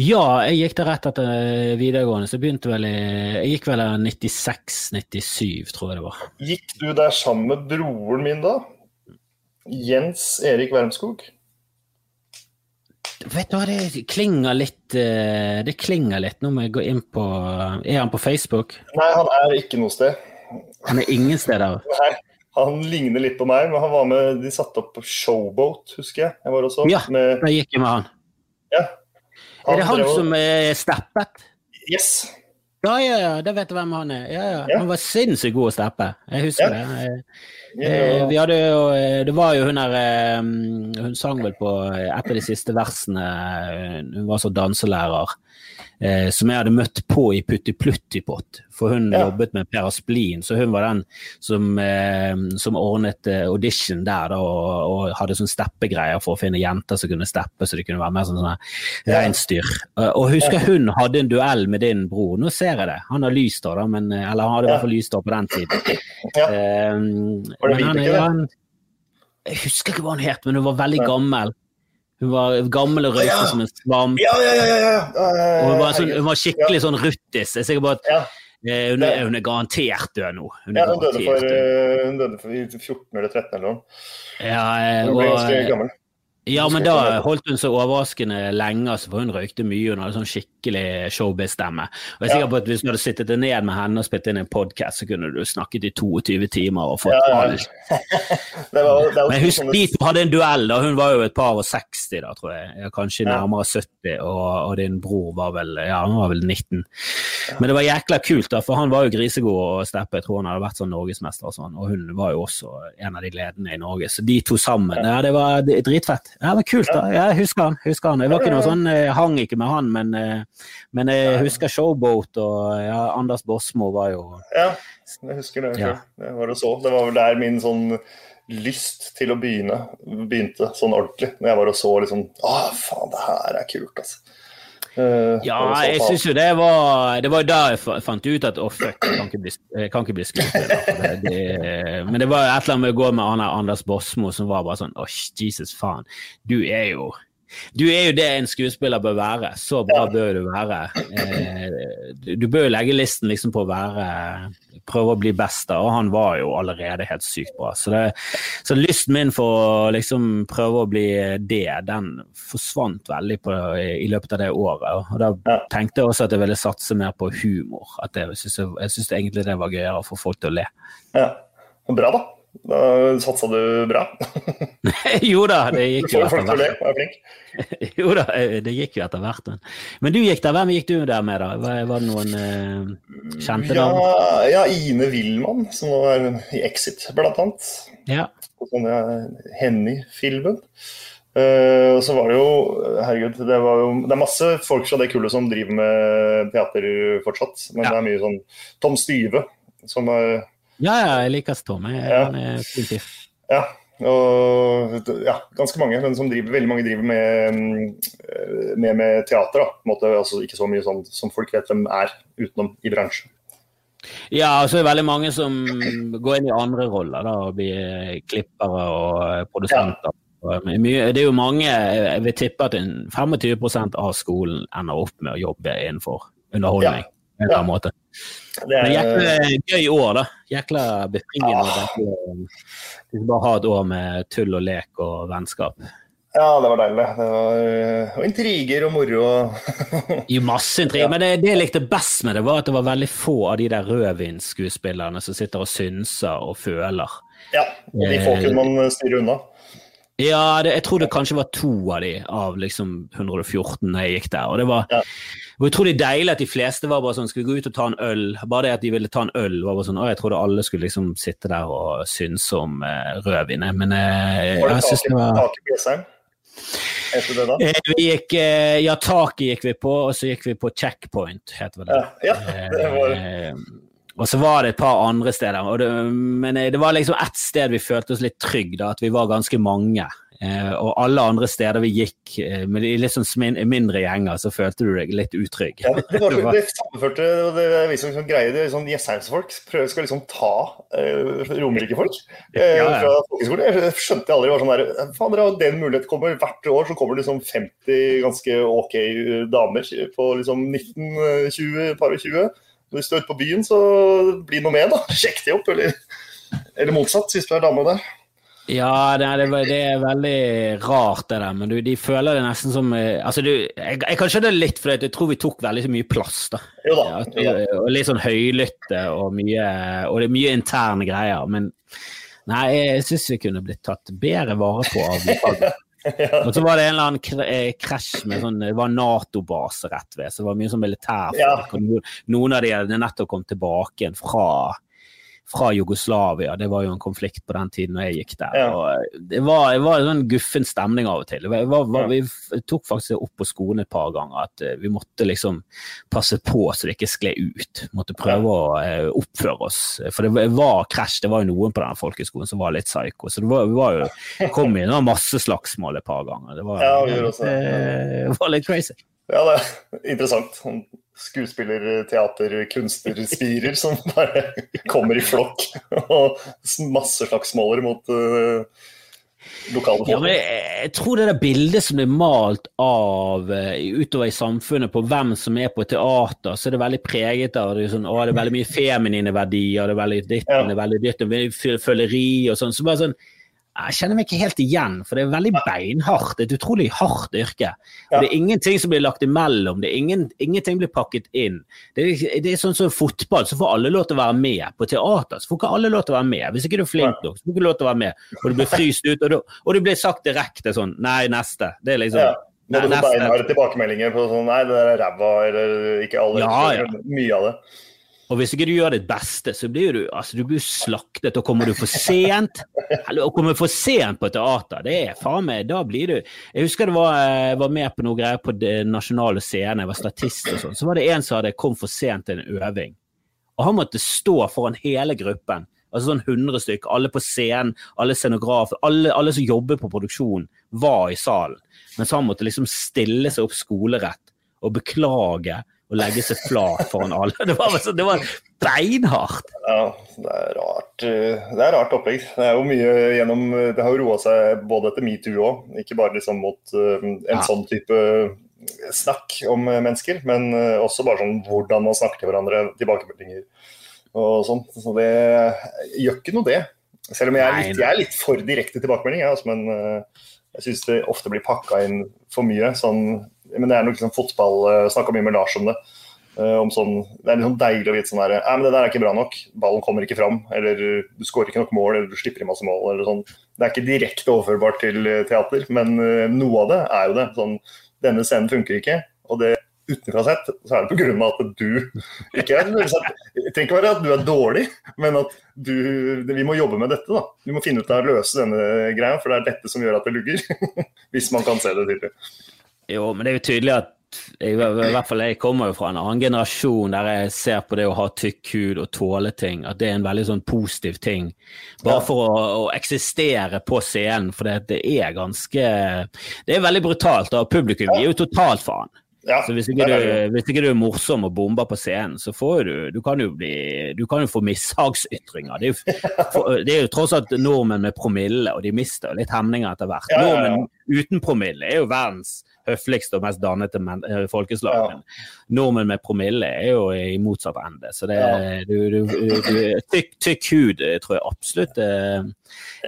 Ja, jeg gikk der rett etter videregående, så begynte vel i Jeg gikk vel i 96-97, tror jeg det var. Gikk du der sammen med broren min da? Jens Erik Wermskog? Vet du hva, det klinger litt eh, Det klinger litt. Nå må jeg gå inn på Er han på Facebook? Nei, han er ikke noe sted. Han er ingen steder. Nei, han ligner litt på meg, men han var med De satte opp Showboat, husker jeg. Jeg var også Ja. med Da gikk jeg med han. ja. Er det han drev som er steppet? Yes. Ja, ja, ja, det vet du hvem han er. Ja, ja. Ja. Han var sinnssykt god å steppe. Jeg husker det. Eh, vi hadde jo eh, Det var jo hun der eh, Hun sang vel på et av de siste versene. Hun var så danselærer. Eh, Som jeg hadde møtt på i Putti Pluttipott. For hun Ja. jobbet med Per Asplin, så hun var den som, eh, som ordnet eh, audition der da, og, og hadde sånn steppegreier for å finne jenter som kunne steppe, så de kunne være mer sånn reinsdyr. Ja. Eh, Og husker hun hadde en duell med din bror. Nå ser jeg det. Han har lys da, men, eh, eller han hadde i hvert fall lys da på den tiden. Ja. Eh, Var det men han, det? jeg husker ikke hva han het, men hun var veldig gammel. Hun var gammel og røyste Ja. som en svamp. Ja, ja, ja. ja. Og hun var, sånn, hun var skikkelig sånn ruttis. Jeg er sikker på at Ja. eh, hun, er, hun er garantert død nå. Hun er Ja, hun døde for, eh, hun døde for i 14 eller 13 eller noe. Ja, eh, Hun ble ganske gammel. ja, men da holdt hun så overraskende lenge, altså, for hun røykte mye. Hun hadde sånn skikkelig showbiz-stemme. Og jeg er sikker på at Hvis du hadde sittet ned med henne og spilt inn en podkast, så kunne du snakket i 22 timer og fått Ja, ja. Det var, det Men husk to hadde en duell, da. Hun var jo et par og 60 da, tror jeg. Kanskje nærmere 70, og, og din bror var vel ja, han var vel 19. Men det var jækla kult, da, for han var jo grisegod og steppe. Jeg tror han hadde vært sånn norgesmester og sånn, og hun var jo også en av de ledende i Norge. Så de to sammen, ja, det var dritfett. Ja, det var kult, da. Jeg husker han. Husker han. Jeg var ikke noe sånn, jeg hang ikke med han, men, eh, men jeg husker Showboat og ja, Anders Bosmo var jo Ja, jeg husker det. Ja. Det var det så. Det var vel der min sånn lyst til å begynne begynte sånn ordentlig. Når jeg var og så liksom Å, faen, det her er kult, altså. Uh, Ja, jeg syns jo det var Det var da jeg fant ut at å, fuck, jeg kan ikke bli, kan ikke bli skuespiller. Det, det, men det var et eller annet med å gå med Anders Bosmo som var bare sånn Åh, Jesus faen. Du er jo du er jo det en skuespiller bør være. Så bra bør du være. Eh, du- bør jo legge listen liksom på å være Prøve å bli best, da. Og han var jo allerede helt sykt bra. Så, det, så lysten min for å liksom prøve å bli det, den forsvant veldig på, i løpet av det året. Og da tenkte jeg også at jeg ville satse mer på humor. At jeg syns egentlig det var gøyere å få folk til å le. Ja. Bra, da. Da satsa du bra. jo da, det gikk jo etter hvert. Er. Jo da, eh, det gikk jo etter hvert. Men, men du gikk der. Hvem gikk du der med, da? Var, det noen eh, kjente Ja, navn? ja, Ine Willmann, som nå er i Exit, blant annet. Ja. sånn ja, Henny-filmen. Uh, og så var det jo Herregud, det, var jo, det er masse folk fra det kullet som driver med teater fortsatt. Men Ja. det er mye sånn Tom Styve, som er ja, ja, jeg liker Tommy. Ja. Han er fyr. Ja. Og ja, ganske mange. Men som driver, veldig mange driver med, mm, med, med teater. måte, altså Ikke så mye sånn som folk vet hvem er utenom i bransjen. Ja, og så er det veldig mange som går inn i andre roller, da, og blir klippere og produsenter. Det er jo mange, jeg vil tippe at 25% av skolen ender opp med å jobbe innenfor underholdning. Ja. på Det er, jækla gøy år, da. Jækla befriende. å Bare ha et år med tull og lek og vennskap. Ja, det var deilig. Det var og intriger og moro. jo, masse intriger. Ja. Men det, det, jeg likte best med det, var at det var veldig få av de der rødvinsskuespillerne som sitter og synser og føler. Ja, de få kunne man styre unna. Ja, det, jeg tror det kanskje var to av de av liksom 114 da jeg gikk der. Og det var, ja. det er deilig at de fleste var bare sånn Skal vi gå ut og ta en øl? Bare det at de ville ta en øl, var bare sånn Å, jeg trodde alle skulle liksom sitte der og synse om eh, rødvin. Men eh, var jeg syns det var tak i? Det da? Eh, vi gikk, eh, ja, taket gikk vi på, og så gikk vi på checkpoint, heter det. Ja, ja, det var... Eh, og så var det et par andre steder, det, men det var liksom ett sted vi følte oss litt trygge, da, at vi var ganske mange. Eh, og alle andre steder vi gikk eh, med litt sånn mindre gjenger, så følte du deg litt utrygg. Ja, det var så, det sammenførte, og det er liksom greie, det er sånn Jessheimsfolk skal liksom ta eh, romerike-folk eh, ja, ja. fra folkehøyskole. Jeg skjønte aldri var sånn der Faen, dere har den muligheten. Kommer, hvert år så kommer det liksom 50 ganske ok damer på liksom 19-20, par og 20. Hvis du står ute på byen, så bli noe med, da. Sjekk det opp, eller, eller motsatt, hvis du er dame der. Ja, det er, det er, veldig rart, det der. Men du, de føler det nesten som eh, altså du, jeg, jeg kan skjønne det litt, for jeg tror vi tok veldig mye plass. da. Jo da, Ja. Og litt sånn høylytte og mye Og det er mye interne greier. Men nei, jeg syns vi kunne blitt tatt bedre vare på av lokalene. Og så var det en eller annen eh, krasj med sånn Det var Nato-base rett ved, så det var mye sånn militærfolk. Ja. Noen av de hadde nettopp kommet tilbake fra fra Jugoslavia. Det var jo en konflikt på den tiden da jeg gikk der. Ja. Og det var, det var en sånn guffen stemning av og til. Var, var, vi tok faktisk det opp på skolen et par ganger at uh, vi måtte liksom passe på så det ikke skled ut. Måtte prøve ja. å uh, oppføre oss. For det var krasj. Det var jo noen på den folkeskolen som var litt psycho. Så det var, vi var jo, kom i masse slagsmål et par ganger. Det var, ja, det, det var litt crazy. Ja, det er interessant skuespiller, teater, kunstnerspirer som bare kommer i flokk. Og masse slagsmåler mot uh, lokale folk. Ja, men jeg, jeg, tror det der bildet som er malt av uh, utover i samfunnet på hvem som er på teater, så er det veldig preget av det, sånn, å, det er veldig mye feminine verdier, det er veldig ditt, ja. det er veldig ditt, føleri og sånn. Så bare sånn jeg kjenner meg ikke helt igjen, for det er veldig beinhardt. Det er et utrolig hardt yrke. Og Det er ingenting som blir lagt imellom, det er ingen, ingenting blir pakket inn. Det er, det er sånn som fotball, så får alle lov til å være med. På teater så får ikke alle lov til å være med. Hvis ikke du er flink nok, så får du ikke lov til å være med. Og du blir fryst ut, og, du, og det blir sagt direkte sånn Nei, neste. Det er liksom ja. Får beinharde tilbakemeldinger på sånn Nei, det der er ræva, eller ikke alle. Ja, ja. Mye av det. Og hvis ikke du gjør ditt beste, så blir du, altså, du blir slaktet. Og kommer du for sent Å komme for sent på teater, det er faen meg Da blir du Jeg husker det var, jeg var med på noe greier på det nasjonale scenen, jeg var statist og sånn. Så var det en som hadde kom for sent til en øving. Og han måtte stå foran hele gruppen. Altså sånn 100 stykker, alle på scenen, alle scenografer, alle, alle som jobber på produksjon, var i salen. Mens han måtte liksom stille seg opp skolerett og beklage og legge seg flat foran alle. Det var, det var beinhardt. Ja, det er rart eh, Det er rart opplegg. Det er jo mye gjennom Det har jo roa seg både etter metoo òg, ikke bare liksom mot uh, en ja. sånn type snakk om mennesker, men også bare sånn hvordan man snakker til hverandre, tilbakemeldinger og sånn. Så det gjør ikke noe, det. Selv om jeg er litt, jeg er litt for direkte tilbakemelding, jeg, altså, men uh, jeg syns det ofte blir pakka inn for mye. sånn men det er nok liksom fotball Snakka mye med Lars om det. Uh, om sånn, det er liksom deilig å vite sånn der, men det der er ikke bra nok. Ballen kommer ikke fram. Eller du skårer ikke nok mål, eller du slipper i masse mål. eller sånn. Det er ikke direkte overførbart til uh, teater, men uh, noe av det er jo det. Sånn, denne scenen funker ikke. og det utenfra sett, så er det pga. at du ikke er Det trenger ikke være at du er dårlig, men at du, vi må jobbe med dette. da. Vi må finne ut av å løse denne greia, for det er dette som gjør at det lugger. Hvis man kan se det tydelig. Jo, men det er jo tydelig at i hvert fall jeg kommer jo fra en annen generasjon der jeg ser på det å ha tykk hud og tåle ting, at det er en veldig sånn positiv ting. Bare for å, å eksistere på scenen, for det, det, er ganske Det er veldig brutalt, og publikum gir jo totalt faen. Ja, så hvis ikke, du, hvis ikke du er morsom og bomber på scenen, så får du Du kan jo bli Du kan jo få mishagsytringer. Det er jo, for, det er jo tross alt nordmenn med promille, og de mister litt hemninger etter hvert. Ja, ja, ja. Nordmenn uten promille er jo verdens høfligste og mest dannete men, eh, folkeslag. Ja. Nordmenn med promille er jo i motsatt ende. Så det, Ja. du, du, du, tykk, tykk hud eh, tror jeg absolutt eh,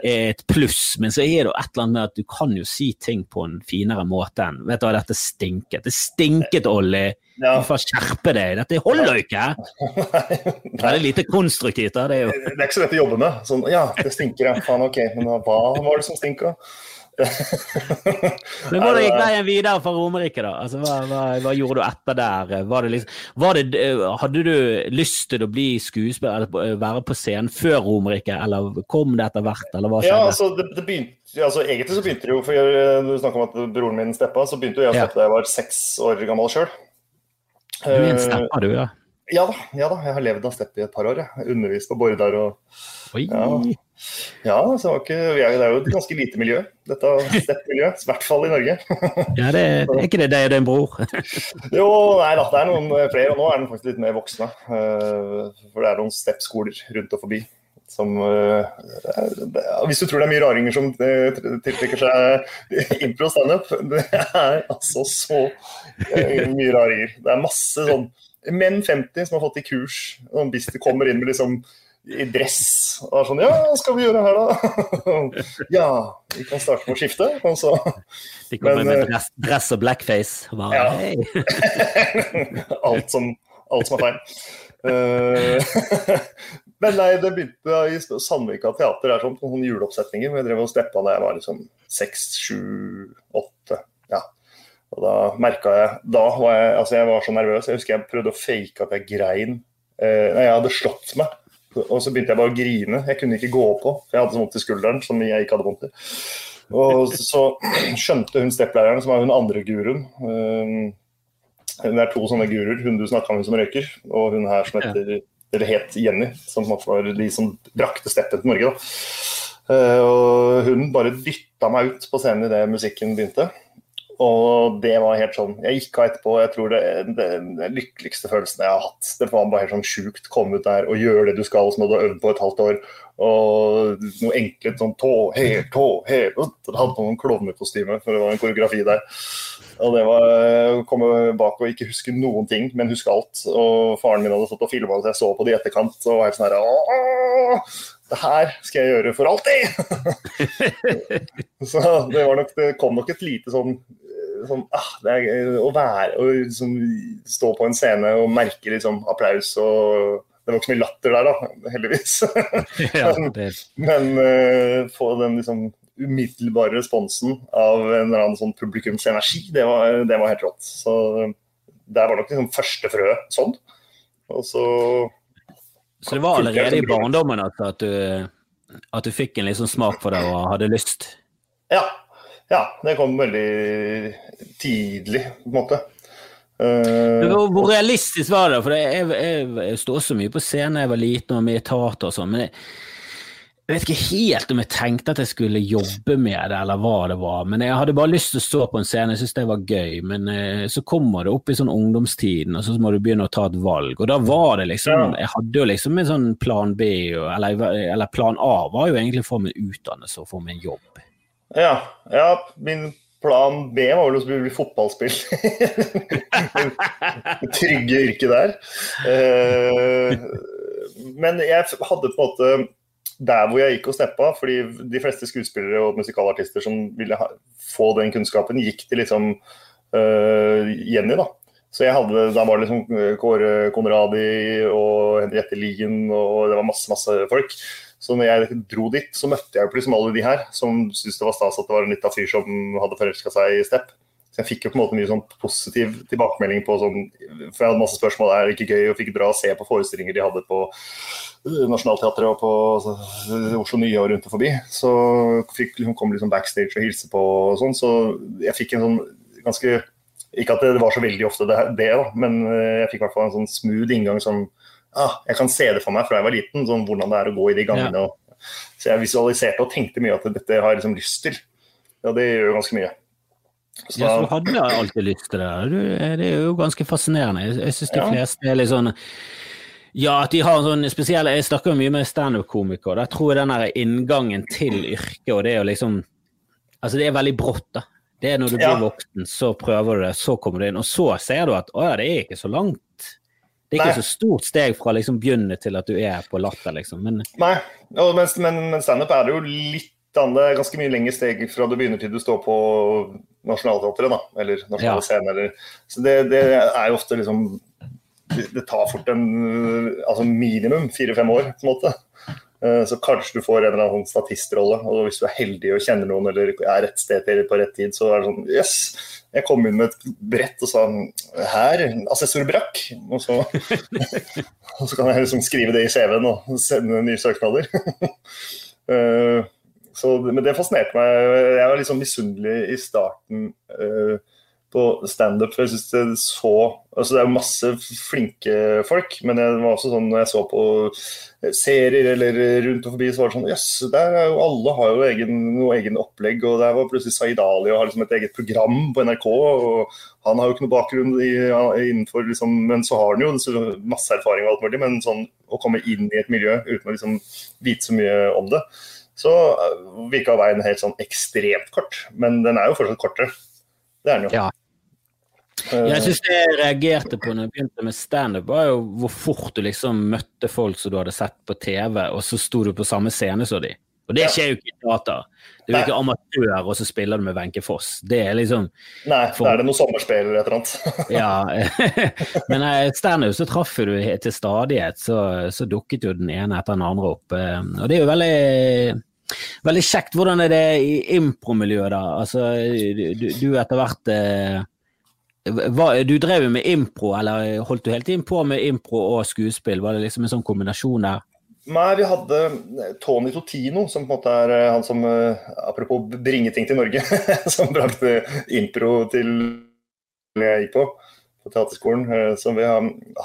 er et pluss, men så er det jo et eller annet med at du kan jo si ting på en finere måte enn Vet du hva, dette stinket. Det stinket, Olli. Ja. Du får skjerpe deg. Dette holder jo ikke. Veldig lite konstruktivt. Det er jo Det er ikke så lett å jobbe med. Sånn, ja, det stinker, ja. Faen, ok. Men hva var det som stinka? Men Hvordan gikk veien videre fra Romerike, da? Altså, hva, hva, hva gjorde du etter der? Var det liksom, var det, hadde du lyst til å bli skuespiller eller være på scenen før Romerike, eller kom det etter hvert, eller hva Ja, altså, det, det begynte, altså, Egentlig så begynte det jo for jeg- Når du snakker om at broren min steppa, så begynte jo jeg å steppe da jeg var seks år gammel sjøl. Du er en stepper, du, ja. Ja da, ja da, jeg har levd av steppet i et par år. Jeg. Undervist på Bordar og Oi. Ja. Ja, så var ikke, vi er- det er jo et ganske lite miljø, dette steppmiljøet. I hvert fall i Norge. Ja, det, er ikke det deg og din bror? Jo, nei da, det er noen flere, og nå er den faktisk litt mer voksne. Eh, For det er noen steppskoler rundt og forbi. Som, eh, er- hvis du tror det er mye raringer som eh, tiltrekker seg impro standup, det er altså så mye raringer. Det er masse sånn menn 50 som har fått i kurs, og hvis de kommer inn med liksom i dress og er sånn Ja, hva skal vi gjøre her, da? Ja, vi kan starte med å skifte. Og så De kommer Men, med eh, dress, dress og blackface. og Ja. Hey. alt, som, alt som er feil. Eh, men nei, det begynte i Sandvika teater. Det er sånn, sånne juleoppsetninger. Jeg drev og steppa da jeg var liksom seks, sju, åtte. Og da merka jeg Da var jeg, altså jeg var så nervøs. Jeg husker jeg prøvde å fake at jeg grein. Eh, jeg hadde slått meg. Og så begynte jeg bare å grine. Jeg kunne ikke gå på, for jeg hadde så vondt i skulderen som jeg ikke hadde vondt i. Og så skjønte hun stepplæreren, som var hun andre guruen eh, Det er to sånne guruer. Hun du snakka med som røyker, og hun her som heter eller het Jenny, som var de som brakte steppen til Norge. Da. Eh, og hun bare dytta meg ut på scenen idet musikken begynte. Og det var helt sånn Jeg gikk av etterpå. Jeg tror det er den lykkeligste følelsen jeg har hatt. Det var bare helt sånn sjukt. Komme ut der og gjøre det du skal som du har øvd på et halvt år. Og noe enkelt sånn tå, her, tå, her. Det hadde på noen klovnekostyme, for det var en koreografi der. Og det var å komme bak og ikke huske noen ting, men huske alt. Og faren min hadde stått og filma at jeg så på det i etterkant. Og var helt sånn her Det her skal jeg gjøre for alltid! så det, var nok, det kom nok et lite sånn sånn, ah, det er å være å liksom, stå på en scene og merke liksom, applaus og Det var ikke så mye latter der, da, heldigvis. Ja, men, Men uh, få den liksom, umiddelbare responsen av en eller annen sånn publikumsenergi, det var, det var helt rått. Så der var nok liksom første frø sånn. Og så så det var allerede i barndommen at, at, du, at du fikk en liksom smak for det og hadde lyst? Ja. Ja, det kom veldig tidlig, på en måte. Uh, Hvor, hvor realistisk var det? For jeg, jeg, jeg sto så mye på scenen da jeg var liten og med i teater og sånn, men jeg, jeg vet ikke helt om jeg tenkte at jeg skulle jobbe med det, eller hva det var. Men jeg hadde bare lyst til å stå på en scene, jeg syntes det var gøy. Men uh, så kommer det opp i sånn ungdomstiden, og så må du begynne å ta et valg. Og da var det liksom Jeg hadde jo liksom en sånn plan B, eller, eller plan A var jo egentlig å få meg utdannelse og få meg en jobb. Ja, ja, min plan B var vel å bli fotballspiller. Trygge yrket der. Eh, Men jeg hadde på en måte der hvor jeg gikk og steppa, fordi de fleste skuespillere og musikalartister som ville få den kunnskapen, gikk til liksom uh, Jenny, da. Så jeg hadde, Da var det liksom Kåre Konradi og Henriette Lien og det var masse masse folk. Så når jeg dro dit, så møtte jeg liksom alle de her som syntes det var stas at det var en liten fyr som hadde forelska seg i Stepp. Så jeg fikk jo på en måte mye sånn positiv tilbakemelding på sånn For jeg hadde masse spørsmål er det ikke gøy, og fikk dra og se på forestillinger de hadde på uh, Nationaltheatret og på altså, Oslo Nye og rundt og forbi. Så fikk, hun kom liksom backstage og hilse på og sånn. Så jeg fikk en sånn ganske Ikke at det var så veldig ofte det, det da, men uh, jeg fikk i hvert fall en sånn smooth inngang som ah, Jeg kan se det for meg fra jeg var liten, sånn hvordan det er å gå i de gangene. Ja. så jeg visualiserte og tenkte mye at dette har jeg liksom lyst til. Ja, det gjør jo ganske mye. Så, ja, så du jeg alltid lyst til det. Du, det er jo ganske fascinerende. Jeg, syns de ja. fleste er litt sånn ja, at de har en sånn spesiell Jeg snakker jo mye med standup-komikere. Der tror jeg den der inngangen til yrket og det er jo liksom Altså, det er veldig brått, da. Det er når du blir voksen, så prøver du det, så kommer du inn, og så ser du at å ja, det er ikke så langt. Det er ikke Nei. så stort steg fra liksom begynne til at du er på latter, liksom. Men, Nei, men, men, men standup er det jo litt annet, ganske mye lengre steg fra du begynner til du står på Nationaltheatret, da. Eller Nasjonale ja. Scene, eller Så det, det er jo ofte liksom det tar fort en altså minimum fire-fem år, på en måte. Eh, så kanskje du får en eller annen statistrolle. Og hvis du er heldig og kjenner noen eller er rett sted på rett tid, så er det sånn Jøss! Yes, jeg kom inn med et brett og sa her, assessor Brakk. Og så, og så kan jeg liksom skrive det i CV-en og sende nye søknader. Eh, så, men det fascinerte meg. Jeg var litt sånn misunnelig i starten. På standup. Jeg synes det så altså Det er masse flinke folk, men det var også sånn når jeg så på serier eller rundt og forbi, så var det sånn Jøss, yes, der er jo alle har jo egen, noe egen opplegg. Og der var plutselig Zaid Ali og har liksom et eget program på NRK. og Han har jo ikke noe bakgrunn i, innenfor liksom, Men så har han jo masse erfaring og alt mulig. Men sånn å komme inn i et miljø uten å liksom vite så mye om det, så virka veien helt sånn ekstremt kort. Men den er jo fortsatt kortere. Det er den jo. Ja. Jeg syns det jeg reagerte på når jeg begynte med standup, var jo hvor fort du liksom møtte folk som du hadde sett på TV, og så sto du på samme scene som de. Og det skjer jo ikke i teater. Du er jo ikke amatør, og så spiller du med Wenche Foss. Det er liksom Nei, for... da er det noe sommerspill eller et eller annet. ja. Men eh, standup så traff du til stadighet, så, så, dukket jo den ene etter den andre opp. Eh, og det er jo veldig Veldig kjekt. Hvordan er det i impromiljøet, da? Altså, du, du etter hvert eh, hva, du drev jo med impro, eller holdt du hele tiden på med impro og skuespill? Var det liksom en sånn kombinasjon der? Nei, vi hadde Tony Totino, som på en måte er eh, han som eh, Apropos bringe ting til Norge, som brakte impro til jeg gikk på på teaterskolen. Eh, så vi,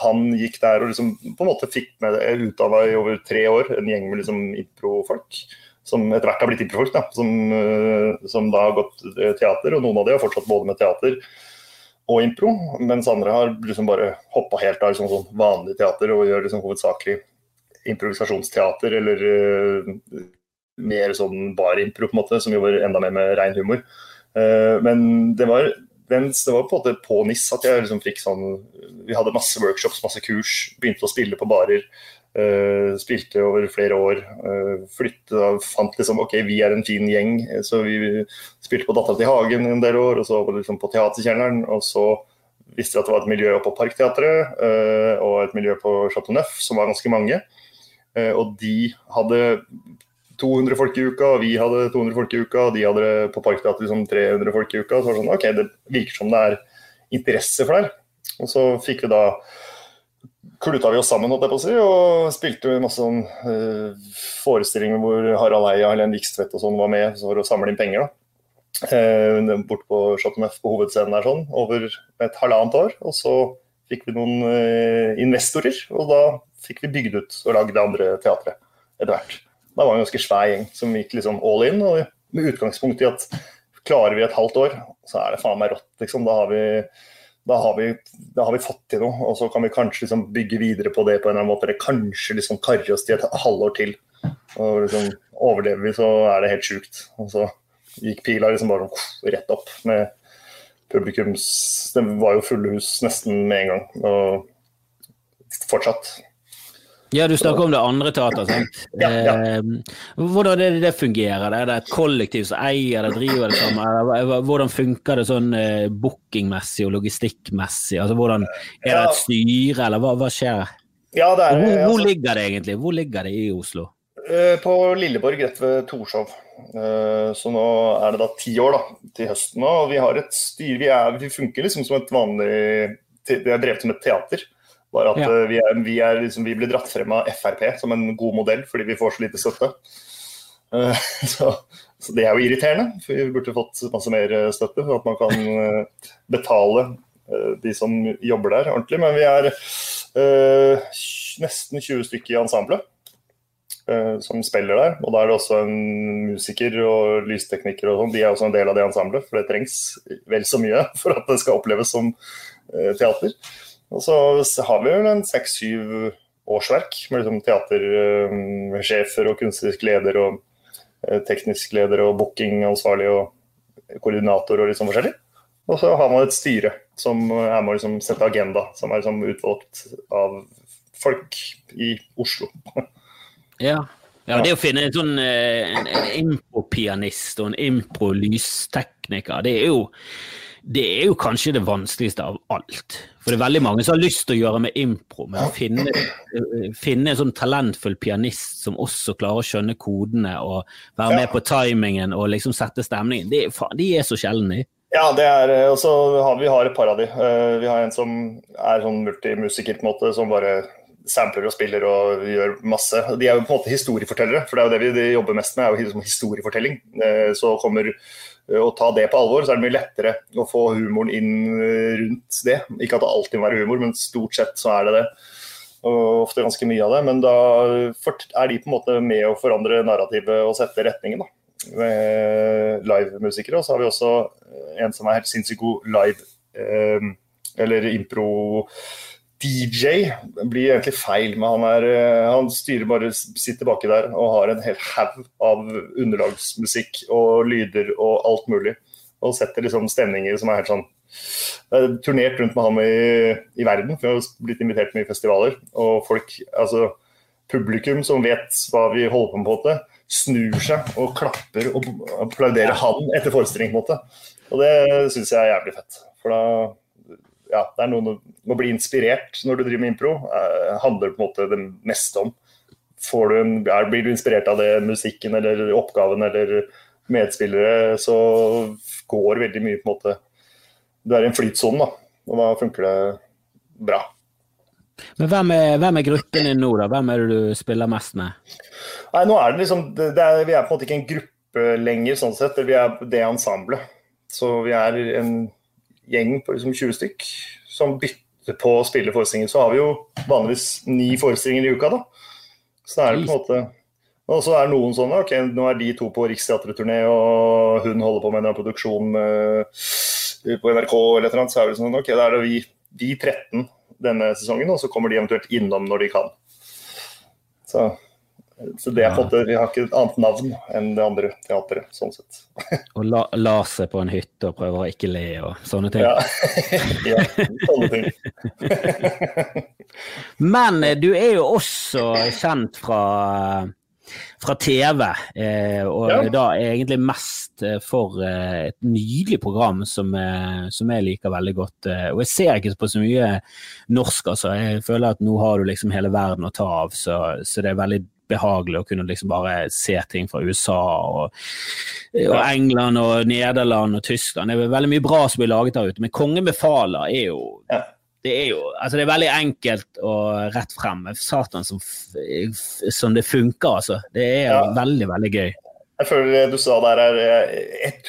han gikk der og liksom på en måte fikk med utdanna i over tre år, en gjeng med liksom improfolk. Som etter hvert har blitt improfolk, da, som, som da har gått teater. Og noen av de har fortsatt både med teater og impro, mens andre har liksom bare hoppa helt av liksom sånn vanlig teater og gjør liksom hovedsakelig improvisasjonsteater eller uh, mer sånn barimpro, på en måte, som jobber enda mer med rein humor. Uh, men det var, mens det var på en på NIS at jeg liksom fikk sånn Vi hadde masse workshops, masse kurs, begynte å spille på barer. Uh, spilte over flere år. Uh, flytte, fant liksom OK, vi er en fin gjeng. Så vi spilte på Dattera til Hagen en del år, og så liksom på Teaterkjelleren. Og så visste vi at det var et miljø på Parkteatret og et miljø på Chateau Neuf, som var ganske mange. og de hadde 200 folk i uka, og vi hadde 200 folk i uka, og de hadde på Parkteatret liksom 300 folk i uka. Så var det sånn OK, det virker som det er interesse for det her. Og så fikk vi da kluta vi oss sammen jeg på å si, og spilte masse sånn, uh, forestillinger hvor Harald Eia Helen Vikstvedt og sånn var med for å samle inn penger. da. Uh, bort på Chateau på hovedscenen der sånn, over et halvannet år. Og så fikk vi noen uh, investorer, og da fikk vi bygd ut og lagd det andre teatret etter hvert. Da var det en ganske svær gjeng som gikk liksom all in, og med utgangspunkt i at klarer vi et halvt år, så er det faen meg rått, liksom. Da har vi da har, vi, da har vi fått til noe. Og så kan vi kanskje liksom bygge videre på det på en eller annen måte. Eller kanskje liksom karre oss til et halvår til. Og liksom overlever vi, så er det helt sjukt. Og så gikk pila liksom bare rett opp med publikums Det var jo fulle hus nesten med en gang. Og fortsatt. Ja, du snakker om det andre teater, sant. Ja, ja. Eh, hvordan det, det fungerer? Er det et kollektiv som eier det, driver det sammen? Hvordan funker det sånn eh, bookingmessig og logistikkmessig? Altså, hvordan, er det et styre, eller hva, hva skjer? Ja, er, hvor, hvor altså, ligger det egentlig? Hvor ligger det i Oslo? Eh, på Lilleborg, rett ved Torshov. Så nå er det da ti år da, til høsten. Og vi har et styre. Vi, er, vi funker liksom som et vanlig Det er drevet som et teater. Bare at ja. Eh, vi, er, vi, er liksom, vi, blir dratt frem av Frp som en god modell fordi vi får så lite støtte. Uh, så, så, det er jo irriterende, for vi burde fått masse mer eh, støtte. For at man kan betale de som jobber der ordentlig. Men vi er nesten 20 stykker i ensemblet. eh, som spiller der. Og da er det også en musiker og lysteknikker og sånn. De er også en del av det ensemblet, for det trengs vel så mye for at det skal oppleves som eh, teater. Og så har vi vel en seks-syv årsverk med liksom teatersjefer og kunstnerisk leder og teknisk leder og bookingansvarlig og koordinator og litt sånn forskjellig. Og så har man et styre som er med å liksom sette agenda, som er liksom utvalgt av folk i Oslo. Ja. ja det å finne en sånn eh, en, en impropianist og en impro-lystekniker, det er jo det er jo kanskje det vanskeligste av alt. For det er veldig mange som har lyst til å gjøre med impro, med å finne, eh, finne en sånn talentfull pianist som også klarer å skjønne kodene og være med på timingen og liksom sette stemningen, det, de er så sjeldne. Ja, det er, eh, og så har vi har et par av de. Vi har en som er sånn multimusiker, på en måte, som bare sampler og spiller og gjør masse. De er jo på en måte historiefortellere, for det er jo det vi jobber mest med, er jo historiefortelling. Eh, så kommer eh, å ta det på alvor, så er det mye lettere å få humoren inn eh, rundt det. Ikke at det alltid må være humor, men stort sett så er det det. Og ofte ganske mye av det. Men da er de på en måte med å forandre narrativet og sette retningen. da. Livemusikere. Og så har vi også en som er helt sinnssykt god live, eller impro DJ blir egentlig feil, men han, er, eh, han styrer bare, sitter baki der og har en hel haug av underlagsmusikk og lyder og alt mulig. Og setter liksom stemninger som er helt sånn Jeg har turnert rundt med ham i, i verden, for jeg har blitt invitert til mye festivaler. Og folk, altså publikum som vet hva vi holder på med, på en måte, snur seg og klapper og applauderer han etter forestilling. på en måte. Og det syns jeg er jævlig fett. For da ja, det er noe å bli inspirert når du driver med impro. Uh, handler på en måte det meste om. Du en, er, blir du inspirert av det, musikken eller oppgaven eller medspillere, så går veldig mye på en måte Du er i en flytsone, da. Og da funker det bra. Men hvem er, hvem er gruppen din nå, da? Hvem er det du spiller mest med? Nei, nå er det liksom det er, Vi er på en måte ikke en gruppe lenger, sånn sett. Vi er det ensemblet. Så vi er en gjeng på liksom 20 stykk som bytter på å spille forestillinger. Så har vi jo vanligvis ni forestillinger i uka, da. Så er det på en måte Og så er noen sånne OK, nå er de to på Riksteatret-turné, og hun holder på med en produksjon uh, på NRK eller et eller annet, så er det sånn OK, da er det vi, vi 13 denne sesongen, og så kommer de eventuelt innom når de kan. Så så det på en Vi har ikke et annet navn enn det andre teatret, sånn sett. Og la, la seg på en hytte og prøver å ikke le og sånne ting. Ja, ja sånne ting. Men eh, du er jo også kjent fra, fra TV, eh, og ja. da egentlig mest eh, for et nydelig program som, som, jeg liker veldig godt. Og jeg ser ikke på så mye norsk, altså. Jeg føler at nå har du liksom hele verden å ta av, så, så det er veldig behagelig å kunne liksom bare se ting fra USA og, og England og Nederland og Tyskland. Det er veldig mye bra som blir laget der ute, men Kongen befaler er jo det er jo altså det er veldig enkelt og rett frem. Satan som, som det funker, altså. Det er ja. veldig, veldig gøy. Jeg føler du sa der er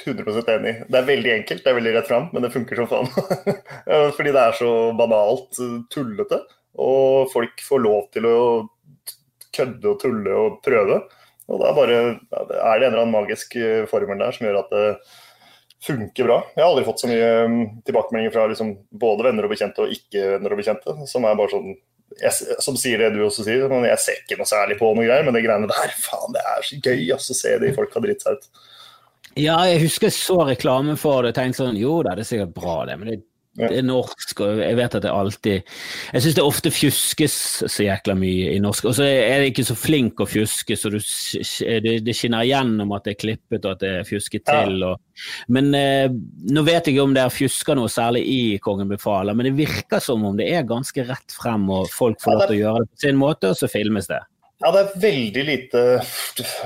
100% enig. Det er veldig enkelt, det er veldig rett fram, men det funker som faen. Fordi det er så banalt tullete, og folk får lov til å kødde og tulle og prøve. Og da bare, er det en eller annen magisk eh, formel der som gjør at det funker bra. Jeg har aldri fått så mye mm, tilbakemeldinger fra liksom, både venner og bekjente og ikke-venner og bekjente, som er bare sånn jeg, som sier det du også sier, men jeg ser ikke noe særlig på noe greier, men det greiene der, faen, det er så gøy å se de folk har dritt seg ut. Ja, jeg husker jeg så reklame for det og tenkte sånn jo da, det er sikkert bra det, men det det er norsk, og jeg vet at det alltid Jeg syns det ofte fjuskes så jækla mye i norsk. Og så er det ikke så flink å fjuske, så du, det, det, skinner igjennom at det er klippet og at det er fjusket til. Og, men eh, nå vet jeg ikke om det er fjuska noe særlig i Kongen befaler, men det virker som om det er ganske rett frem, og folk får lov til å gjøre det på sin måte, og så filmes det. Ja, det er veldig lite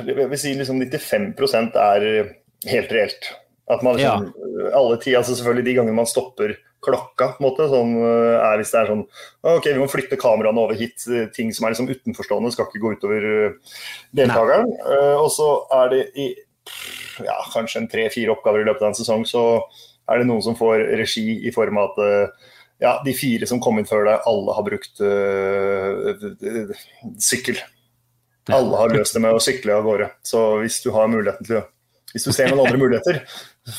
Jeg vil si liksom 95 er helt reelt. At man liksom, ja. alle ti, altså selvfølgelig De gangene man stopper klokka, på en måte, sånn, eh, er hvis det er sånn OK, vi må flytte kameraene over hit. Eh, ting som er liksom utenforstående, skal ikke gå utover eh, deltakeren. Uh, og så er det i ja, kanskje en tre-fire oppgaver i løpet av en sesong, så er det noen som får regi i form av at ja, de fire som kom inn før deg, alle har brukt uh, sykkel. Alle har løst det med å sykle av gårde. Så hvis du har muligheten til å Hvis du ser noen andre muligheter,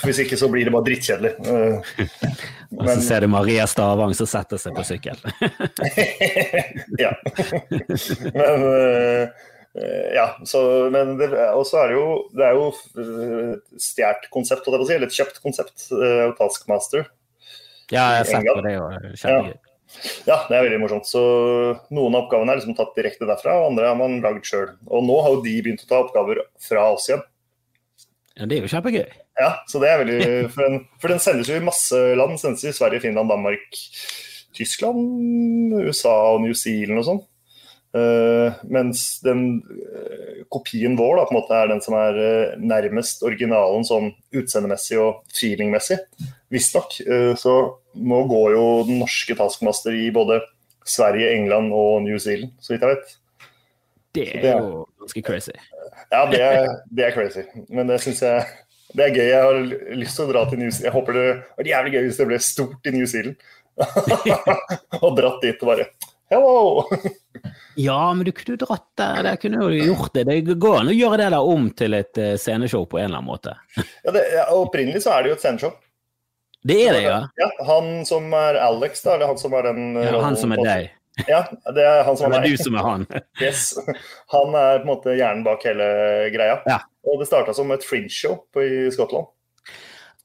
hvis ikke så blir det bare drittkjedelig. Og så ser du Maria Stavang som setter seg på sykkel. ja. men uh, ja, så, men det, også er det jo Det er jo stjålet konsept, si, eller et kjøpt konsept, uh, Taskmaster. Ja, jeg har sett på det kjempegøy. Ja, det er veldig morsomt. Så Noen av oppgavene er liksom tatt direkte derfra, og andre har man lagd sjøl. Og nå har jo de begynt å ta oppgaver fra oss igjen. Ja, Det er jo kjempegøy. Ja, så det er veldig, for den, for den sendes jo i masse land. Den sendes i Sverige, Finland, Danmark, Tyskland, USA og New Zealand og sånn. Uh, mens den uh, kopien vår da, på en måte er den som er uh, nærmest originalen sånn utseendemessig og feelingmessig. Visstnok. så nå går jo den norske taskmaster i både Sverige, England og New Zealand, så vidt jeg vet. Det er, det er jo ganske crazy. Ja, det er, det er crazy. Men det syns jeg det er gøy. Jeg har lyst til å dra til New Zealand. Jeg håper det var jævlig gøy hvis det ble stort i New Zealand. og dratt dit og bare Hello! ja, men du kunne dratt der. Der kunne du gjort det. Det går an å gjøre det der om til et uh, sceneshow på en eller annen måte. ja, det, Opprinnelig så er det jo et sceneshow. Det er det, ja. ja. Han som er Alex, da, eller han som er den ja, Han som er deg. Ja, det er han som er meg. Det er du som er han. yes. Han er på en måte hjernen bak hele greia. Ja. Og det starta som et fringe-show i Skottland.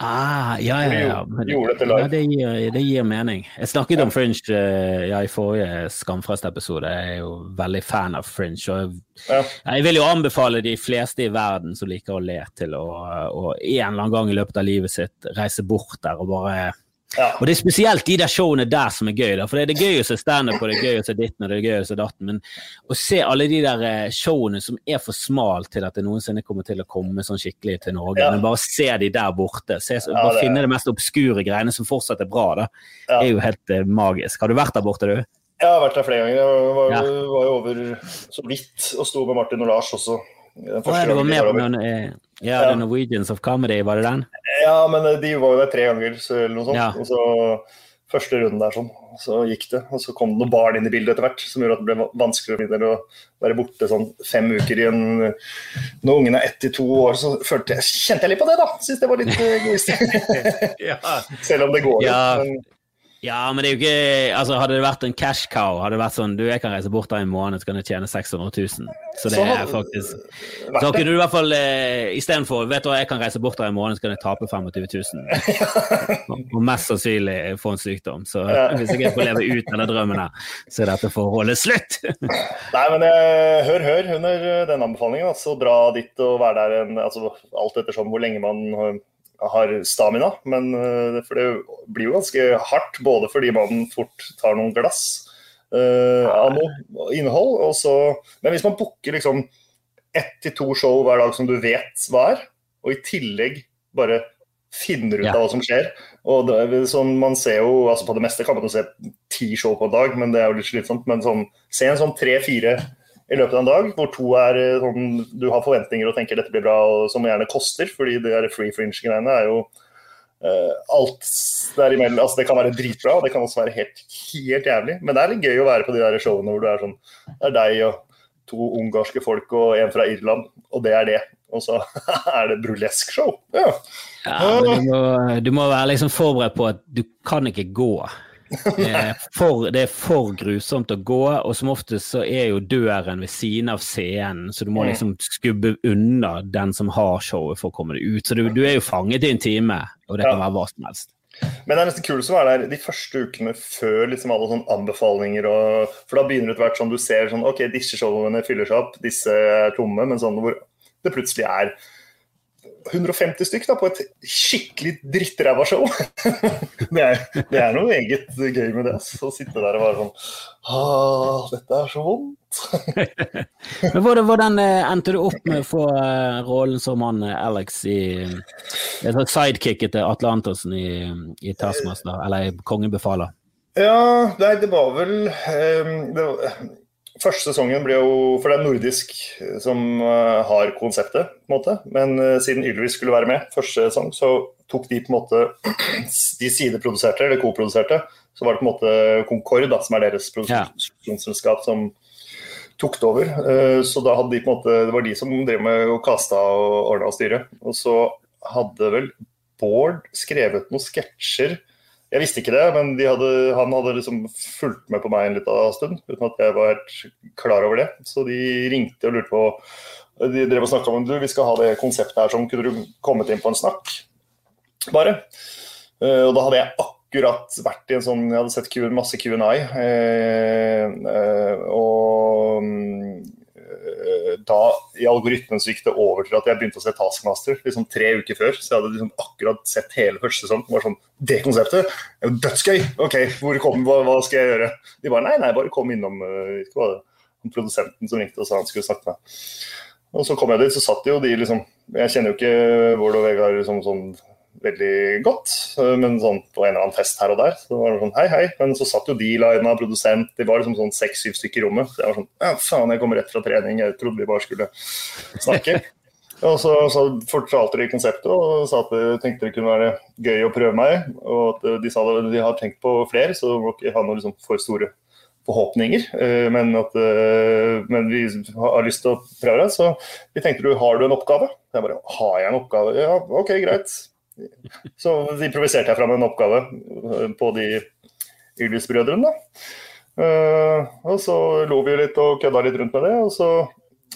Ah, ja, ja, ja. Gjorde dette live. Ja, det, gir, det gir mening. Jeg snakket ja. om Fringe uh, ja, i forrige Skamfrest-episode. Jeg er jo veldig fan av Fringe. Og jeg, jeg vil jo anbefale de fleste i verden som liker å le, til å, å en eller annen gang i løpet av livet sitt reise bort der og bare ja. Og det er spesielt de der showene der som er gøy. Da. For det er gøy å se standup, og det er gøy å se ditten og det er gøy å se datten. Men å se alle de der eh, showene som er for smale til at det noensinne kommer til å komme sånn skikkelig til Norge, ja. men bare se de der borte. Se, ja, bare det finne de mest obskure greiene som fortsatt er bra. da. Det er jo helt uh, magisk. Har du vært der borte, du? Jeg har vært der flere ganger. Jeg var, var jo over så vidt og sto med Martin og Lars også. Den første ja, du var med på noen, eh, ja, The Norwegians of Comedy, var det den? Ja, men eh, de var jo der tre ganger, eller noe sånt. Ja. Og så første runden der sånn, så gikk det. Og så kom det noen barn inn i bildet etter hvert, som gjorde at det ble vanskeligere å være borte sånn fem uker i en Når ungen er ett til to år, så følte jeg, kjente jeg litt på det, da. Syns det var litt egoistisk. ja. Selv om det går. Ja. Men, ja, men det er jo ikke altså Hadde det vært en cash cow, hadde det vært sånn du, jeg kan reise bort der en måned, så kan jeg tjene 600 000. Så det er faktisk Så kunne du i hvert fall eh, istedenfor Vet du hva, jeg kan reise bort der en måned, så kan jeg tape 25 000. Og mest sannsynlig få en sykdom. Så hvis jeg får leve ut denne drømmen her, så er dette forholdet slutt. Nei, men eh, hør, hør under den anbefalingen. Altså dra dit og være der en, altså, alt ettersom hvor lenge man har stamina. Men, eh, for det blir jo ganske hardt, både fordi man fort tar noen glass uh, av noe innhold. Så, men hvis man booker liksom ett til to show hver dag som du vet hva er, og i tillegg bare finner ut ja. av hva som skjer. Og det, sånn, man ser jo, altså På det meste kan man jo se ti show på en dag, men det er jo litt slitsomt. Men sånn, se en sånn tre-fire i løpet av en dag, hvor to er eh, sånn du har forventninger og tenker dette blir bra, og som gjerne koster, fordi det der free fringe-greiene er jo uh, alt derimellom. Altså, det kan være dritbra, og det kan også være helt, helt jævlig. Men det er litt gøy å være på de der showene hvor du er sånn Det er deg og to ungarske folk og en fra Irland, og det er det. Og så er det burlesk-show. Ja. ja du må, du må være liksom forberedt på at du kan ikke gå. For, det er for grusomt å gå, og som oftest så er jo døren ved siden av scenen, så du må liksom skubbe unna den som har showet for å komme deg ut. Så du, du er jo fanget i en time, og det kan være hva som helst. Men det er nesten kult å være der de første ukene før liksom alle sånne anbefalinger. Og, for da begynner det etter hvert sånn du ser sånn OK, disse showene fyller seg opp, disse er tomme. Men sånn hvor det plutselig er 150 stykk da, på et skikkelig drittræva show. det, er, det er noe eget gøy med det. Å sitte der og være sånn ah, dette er så vondt. Men hvordan, hvordan, eh, endte du opp med å få uh, rollen som han eh, Alex i sidekicket slags sidekick etter Atle Antonsen i, i Taskmaster, eller Kongen befaler? Ja, nei, det var vel um, det var, Første sesongen ble jo For det er nordisk eh, som uh, har konseptet, på en måte. Men uh, siden Ylvis skulle være med første sesong, så tok de på en måte De sideproduserte, eller koproduserte. Så var det på en måte Concord, da, som er deres produksjonsselskap, som tok det over. Eh, så da hadde de på en måte, det var de som drev med å kaste og ordna og styre. Og så hadde vel Bård skrevet noen sketsjer. Jeg visste ikke det, men de hadde, han hadde liksom fulgt med på meg en liten stund uten at jeg var helt klar over det. Så de ringte og lurte på De drev og snakka om du, vi skal ha det konseptet her som kunne du kommet inn på en snakk, bare. Eh, og da hadde jeg akkurat vært i en sånn Jeg hadde sett Q, masse Q&I. Eh, eh, og eh, da i algoritmen så gikk det over til at jeg begynte å se Taskmaster liksom tre uker før. Så jeg hadde liksom akkurat sett hele første sesong. Det var sånn Det konseptet jo dødsgøy! OK, hvor kom, hva, hva, skal jeg gjøre? De bare nei, nei, bare kom innom uh, ikke det produsenten som ringte og sa han skulle snakke med meg. Og så kom jeg dit, så satt jo de liksom Jeg kjenner jo ikke Bård og Vegard liksom sånn veldig godt, eh, men sånn på en eller annen fest her og der. Så var det sånn hei, hei. Men så satt jo de lina, produsent, de var liksom sånn seks-syv stykker i rommet. Så jeg var sånn ja, faen, jeg kommer rett fra trening, jeg trodde vi bare skulle snakke. og så, så fortalte de konseptet og sa at de tenkte det kunne være gøy å prøve meg. Og at de sa at de har tenkt på flere, så må ikke ha noe liksom for store forhåpninger. Eh, men, at, eh, men vi har lyst til å prøve det. Så vi tenkte du har du en oppgave? Jeg bare har jeg en oppgave? Ja, OK, greit. Så improviserte jeg fram en oppgave eh, på de Ylvis-brødrene. Uh, og så lo vi litt og kødda litt rundt med det, og så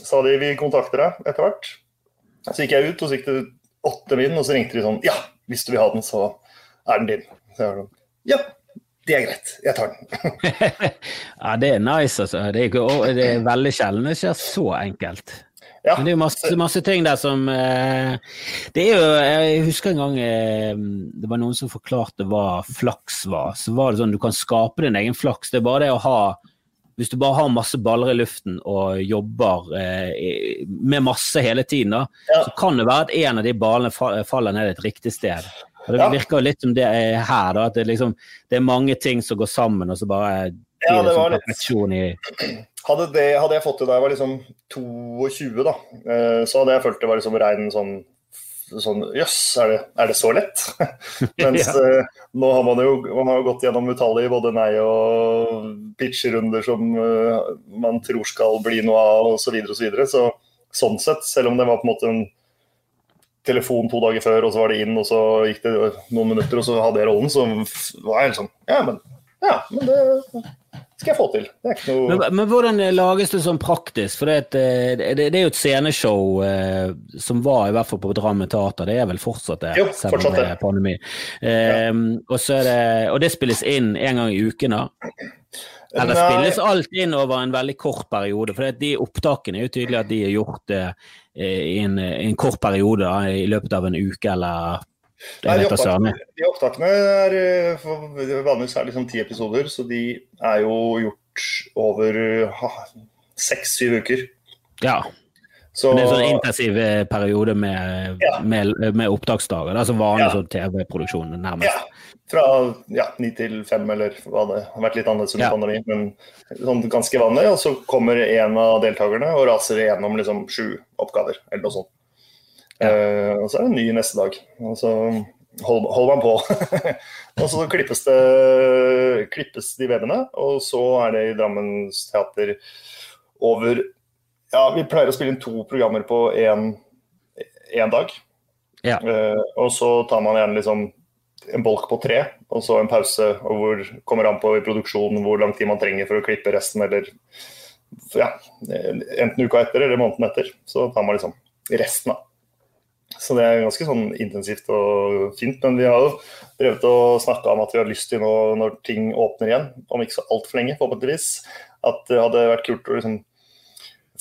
sa de vi kontakter deg etter hvert. Så gikk jeg ut, og så gikk det åtte min, og så ringte de sånn Ja, hvis du vil ha den, så er den din. Så jeg var sånn Ja, det er greit, jeg tar den. ja, det er nice, altså. Det er, det er veldig sjelden det skjer så enkelt. Ja. Men det er jo masse, masse, ting der som eh, Det er jo Jeg husker en gang eh, det var noen som forklarte hva flaks var. Så var det sånn du kan skape din egen flaks. Det er bare det å ha Hvis du bare har masse baller i luften og jobber eh, med masse hele tiden, da, ja. så kan det være at en av de ballene faller ned et riktig sted. Og Det virker jo litt som det er her, da, at det, liksom, det er mange ting som går sammen, og så bare blir ja, det, det sånn perfeksjon i hadde, det, hadde, jeg fått det da jeg var liksom 22, da, eh, så hadde jeg følt det var liksom rein sånn sånn Jøss, er, er, det så lett? Mens ja. uh, nå har man jo man har gått gjennom utallige både nei og pitcherunder som uh, man tror skal bli noe av, osv. Så, videre, og så, videre. så sånn sett, selv om det var på en måte en telefon to dager før, og så var det inn, og så gikk det noen minutter, og så hadde jeg rollen, så var jeg liksom Ja, men, ja, men det skal jeg få til. Noe... Men, men, hvordan lages det sånn praktisk? For det, eh, det, det er jo et sceneshow eh, som var i hvert fall på Drammen Teater, det er vel fortsatt det? Jo, fortsatt det. Pandemi. Eh, ja. og, det, og, det, spilles inn en gang i uken, da? Eller Nei. spilles alt inn over en veldig kort periode? For de opptakene er jo tydelig at de er gjort eh, i en, en, kort periode, da, i løpet av en uke eller Nei, de, opptakene, de opptakene er eh, vanligvis er liksom ti episoder, så de er jo gjort over seks-syv uker. Ja. Så, Men det er en sånn intensiv eh, periode med, ja. med, med opptaksdager? Altså vanlig ja. sånn TV-produksjon, nærmest? Ja. Fra ja, ni til fem, eller hva det har vært litt annerledes under ja. pandemien. men sånn ganske vanlig. Og så kommer en av deltakerne og raser igjennom liksom sju oppgaver, eller noe sånt. Ja. Uh, og så er det en ny neste dag. Og så holder, holder man på. og så klippes, det, klippes de vevene, og så er det i Drammens teater over Ja, vi pleier å spille inn to programmer på én dag. Ja. Uh, og så tar man gjerne liksom en bolk på tre, og så en pause. Og hvor kommer an på i produksjonen hvor lang tid man trenger for å klippe resten, eller ja, enten uka etter eller måneden etter. Så tar man liksom resten, av så det er ganske sånn intensivt og fint. Men vi har jo drevet og snakka om at vi har lyst til nå når ting åpner igjen, om ikke så altfor lenge, forhåpentligvis, at det hadde vært kult å liksom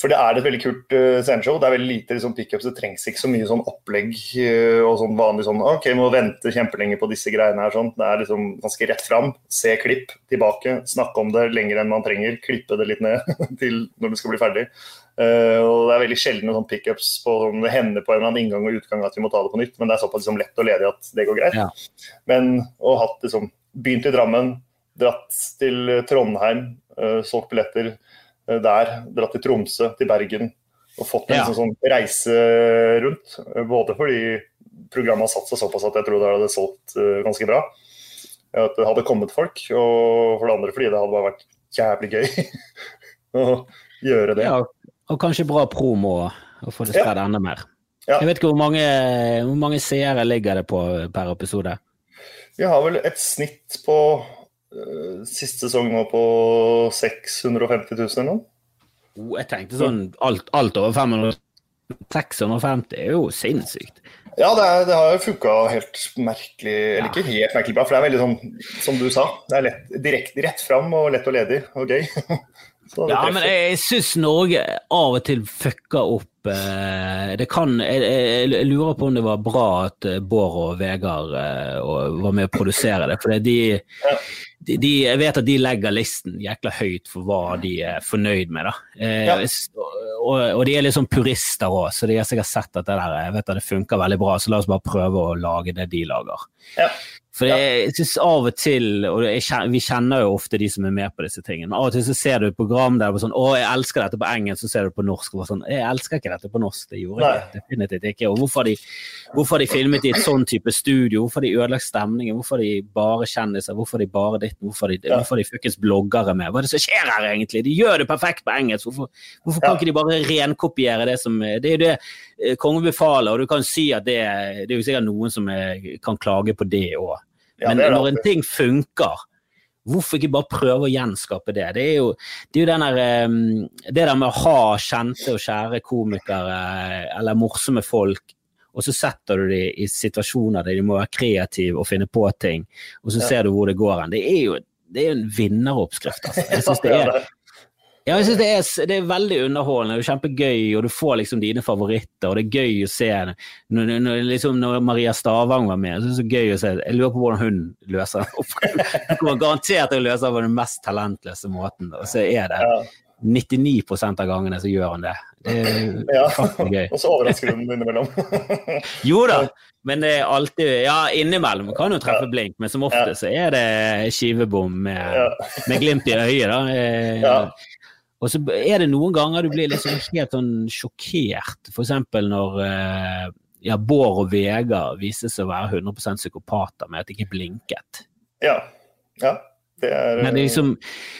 for det er et veldig kult uh, sceneshow. Det er veldig lite liksom, pickups. Det trengs ikke så mye sånn opplegg uh, og sånn vanlig sånn OK, må vente kjempelenge på disse greiene her. Sånn. Det er liksom ganske rett fram. Se klipp, tilbake, snakke om det lenger enn man trenger. Klippe det litt ned til når det skal bli ferdig. Uh, og Det er veldig sjeldne sånn pickups på sånn, det hender på en eller annen inngang og utgang at vi må ta det på nytt, men det er såpass liksom, lett og ledig at det går greit. Ja. Men å ha liksom, begynt i Drammen, dratt til Trondheim, solgt billetter Eh, der, dratt til Tromsø, til Bergen og fått en ja. sånn, sånn reise rundt. Eh, både fordi programmet har satt seg såpass at jeg tror det hadde solgt uh, ganske bra. At det hadde kommet folk, og for det andre fordi det hadde bare vært jævlig gøy. å gjøre det. Ja, og kanskje bra promo å få det spredd enda mer. Ja. Jeg vet ikke hvor mange, hvor mange seere ligger det på per episode? Vi har vel et snitt på uh, siste sesong nå på 650 000 eller noe. Oh, jeg tenkte sånn alt, alt over 500 650 er jo sinnssykt. Ja, det, er, det har funka helt merkelig Eller ikke helt merkelig bra, for det er veldig sånn, som du sa, det er lett, direkte rett fram og lett og ledig og gøy. ja, men jeg syns Norge av og til fucker opp eh, Det kan jeg, jeg, jeg, lurer på om det var bra at eh, Bård og Vegard eh, var med å produsere det. For de, ja. De, de, jeg vet at de legger listen jækla høyt for hva de er fornøyd med. Eh, ja. og, og, de er litt sånn purister òg, så de har sikkert sett at det der, jeg vet at det funker veldig bra, så la oss bare prøve å lage det de lager. Ja. For jeg synes av og til, og kjenner, vi kjenner jo ofte de som er med på disse tingene, men av og til så ser du et program der det er sånn 'Å, jeg elsker dette på engelsk', så ser du på norsk og sånn 'Jeg elsker ikke dette på norsk'. Det gjorde jeg definitivt ikke. Og hvorfor har de, hvorfor de filmet i et sånn type studio? Hvorfor har de ødelagt stemningen? Hvorfor har de bare kjendiser? Hvorfor har de bare ditt? Hvorfor de, ja. hvorfor de fuckings bloggere med? Hva er det som skjer her, egentlig? De gjør det perfekt på engelsk. Hvorfor, hvorfor kan ikke de bare renkopiere det som Det er jo det eh, kongen befaler, og du kan si at det, det er jo sikkert noen som er, kan klage på det òg. Men ja, når en ting funker, hvorfor ikke bare prøve å gjenskape det? Det er jo, det, er jo der, ehm, det der med å ha kjente og kjære komikere eller morsomme folk, og så setter du dem i situasjoner der de må være kreative og finne på ting, og så ser du hvor det går hen. Det er jo det er en vinneroppskrift. Altså. Jeg synes det er ja, jeg synes det er, det er, veldig underholdende og kjempegøy, og du får liksom dine favoritter. Og det er gøy å se når, når, liksom når Maria Stavang var med. Så er det gøy å se. Jeg lurer på hvordan hun løser det. Hun kommer garantert til å løse det på den mest talentløse måten. Og så er det 99% av gangene så gjør han det. Det ja. Og så overrasker hun innimellom. jo da, men det er alltid Ja, innimellom kan jo treffe blink, men som ofte så er det skivebom med, med glimt i øyet. da. Eh, ja. Og så er det noen ganger du blir liksom helt sånn sjokkert, f.eks. når eh, ja, Bård og Vegard viser seg å være 100% psykopater med at de ikke blinket. Ja. ja. Er, Men det liksom,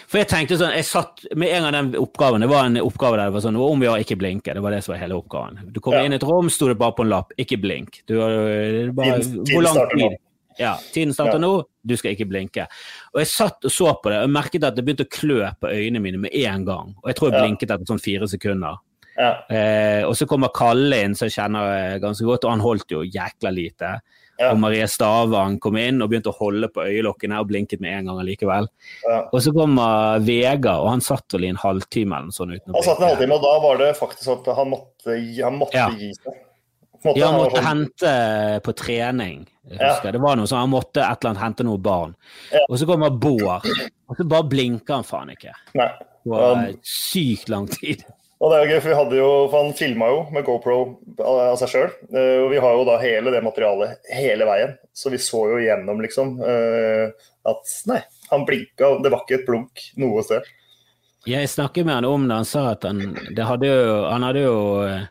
for jeg tenkte sånn, jeg satt med en gang den oppgaven Det var en oppgave der det var sånn om vi har ikke blinke. Det var det som var hele oppgaven. Du kom ja. inn i et rom, sto det bare på en lapp 'ikke blink'. Du, bare, hvor lang tid? Ja, tiden starter ja. nå, du skal ikke blinke. Og jeg satt og så på det og merket at det begynte å klø på øynene mine med en gang. Og jeg tror jeg blinket etter sånn fire sekunder. Ja. Eh, og så kommer Kalle inn, som jeg kjenner ganske godt, og han holdt jo jækla lite. Ja. Og Marie Stavang kom inn og begynte å holde på øyelokkene og blinket med en gang allikevel. Ja. Og så kommer Vegard, og han satt vel i en halvtime eller noe sånt. Han satt en halvtime, og da var det faktisk at han måtte, han måtte ja. gi seg. Måtte, ja, han måtte sånn... hente på trening. Ja. Det var noe sånn, Han måtte et eller annet hente noe barn. Ja. Og så kommer Bård, og så bare blinker han faen ikke. Nei. var um, sykt lang tid. Og det er jo gøy, for vi hadde jo, for Han filma jo med GoPro av seg sjøl. Eh, og vi har jo da hele det materialet hele veien. Så vi så jo igjennom, liksom, eh, at nei, han blinka. Det var ikke et blunk noe sted. Jeg snakket med han om det. Han sa at han, hadde jo, han hadde jo eh,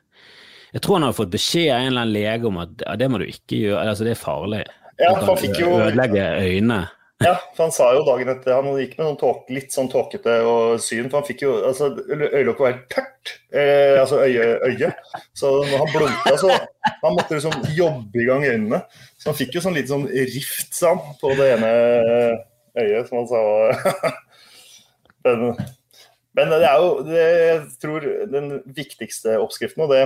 jeg tror han hadde fått beskjed av en eller annen lege om at ja, det må du ikke gjøre, altså det er farlig. Ja, han fikk jo... Ødelegge øynene. Ja, for han sa jo dagen etter Han gikk med sånn tåk, litt sånn tåkete og syn, for han fikk jo altså Øyelokket var helt tørt, eh, altså øyet. Øye. Så når han blunka, så Han måtte liksom jobbe i gang øynene. Så han fikk jo sånn litt sånn rift, sa han, på det ene øyet, som han sa. men, men det er jo det, jeg tror den viktigste oppskriften, og det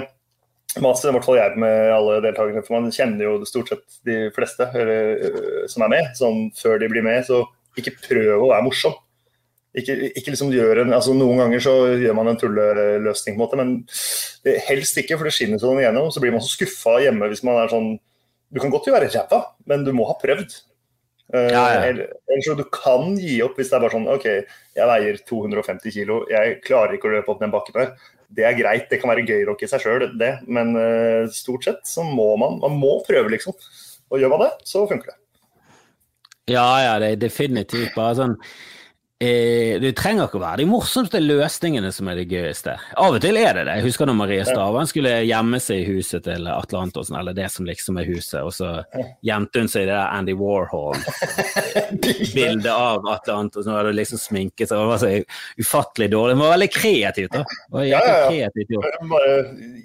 maser i hvert fall jeg med alle deltakerne, for man kjenner jo stort sett de fleste eller, øh, som er med. Sånn før de blir med, så ikke prøv å være morsom. Ikke, ikke liksom en, altså Noen ganger så gjør man en tulleløsning, på en måte, men det, helst ikke, for det skinner sånn igjennom. Så blir man så skuffa hjemme hvis man er sånn Du kan godt jo være ræva, men du må ha prøvd. Uh, ja, ja. Eller, eller, så du kan gi opp hvis det er bare sånn OK, jeg veier 250 kilo, jeg klarer ikke å løpe opp den bakken der det er greit. Det kan være gøy nok i seg sjøl. Men uh, stort sett så må man man må prøve, liksom. Og gjør man det, så funker det. Ja, ja, det er definitivt bare sånn Eh, det trenger ikke å være de morsomste løsningene som er det gøyeste. Av og til er det det. Jeg husker når Marie Stavan skulle gjemme seg i huset til Atle Antonsen, eller det som liksom er huset, og så gjemte hun seg i det der Andy Warhol-bildet av Atle Antonsen, og hadde liksom sminket seg. Det var så ufattelig dårlig. Det var veldig kreativt, da. Var Ja, ja, ja. Bare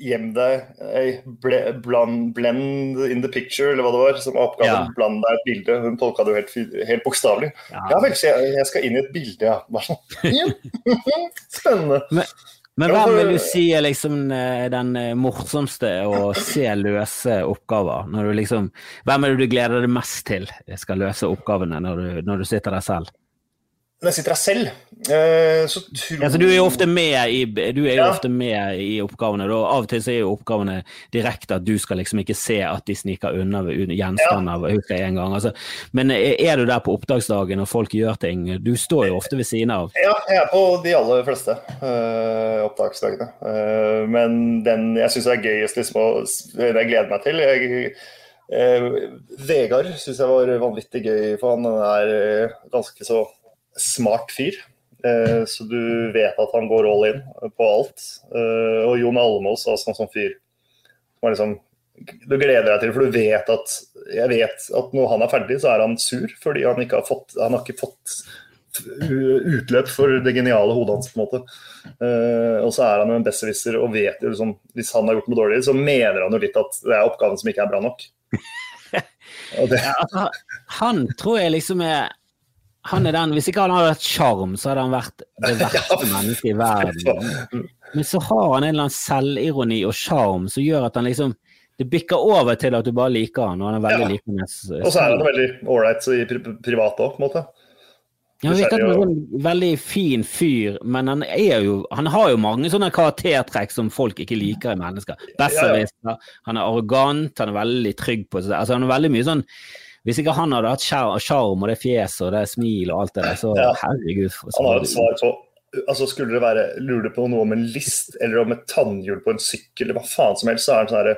gjem deg ei blend in the picture, eller hva det var, som oppgaven. Ja. Bland deg et bilde. Hun tolka det jo helt, helt bokstavelig. Ja. Ja vel, så jeg, jeg skal inn i et bilde, ja. Bare sånn. Ja. Spennende. Men, men hvem vil du si er liksom eh, den eh, morsomste å se løse oppgaver? Når du liksom, hvem er det du gleder deg mest til skal løse oppgavene når du, når du sitter der selv? Når jeg sitter her selv, eh, så tror Ja, så du er jo ofte med i, du er jo Ja. ofte med i oppgavene. Da. Av og til så er jo oppgavene direkte at du skal liksom ikke se at de sniker unna gjenstander. Ja. husker en gang. Altså, men er er du der på oppdragsdagen og folk gjør ting? Du står jo ofte ved siden av. Ja, jeg er på de aller fleste øh, opptaksdagene. Uh, men den jeg syns er gøyest, liksom, og den jeg gleder meg til jeg, eh, Vegard syns jeg var vanvittig gøy, for han er eh, ganske så smart fyr. Eh, så du vet at han går all in på alt. Eh, og Jon Almås er sånn fyr som er liksom du gleder deg til, for du vet at jeg vet at når han er ferdig, så er han sur fordi han ikke har fått, han har ikke fått utløp for det geniale hodet hans. på en måte. Eh, og så er han jo en besserwisser og vet jo liksom Hvis han har gjort noe dårlig, så mener han jo litt at det er oppgaven som ikke er bra nok. Det, Ja, altså, han tror jeg liksom er han er den, Hvis ikke han hadde hatt sjarm, så hadde han vært det verste mennesket i verden. Men så har han en eller annen selvironi og sjarm som gjør at han liksom Det bikker over til at du bare liker han, og han er veldig Ja. likende. og så er han veldig ålreit i pri privat òg, på en måte. Ja, han virker som en sånn veldig fin fyr, men han er jo Han har jo mange sånne karaktertrekk som folk ikke liker i mennesker. Besserwisser, han er arrogant, han er veldig trygg på seg Altså, han er veldig mye sånn Hvis ikke han hadde hatt sjarm og det fjeset og det smil og alt det der, så Ja. herregud for Han har et svar på altså Skulle det være lurer du på noe om en list eller om et tannhjul på en sykkel eller hva faen som helst, så er han sånn herre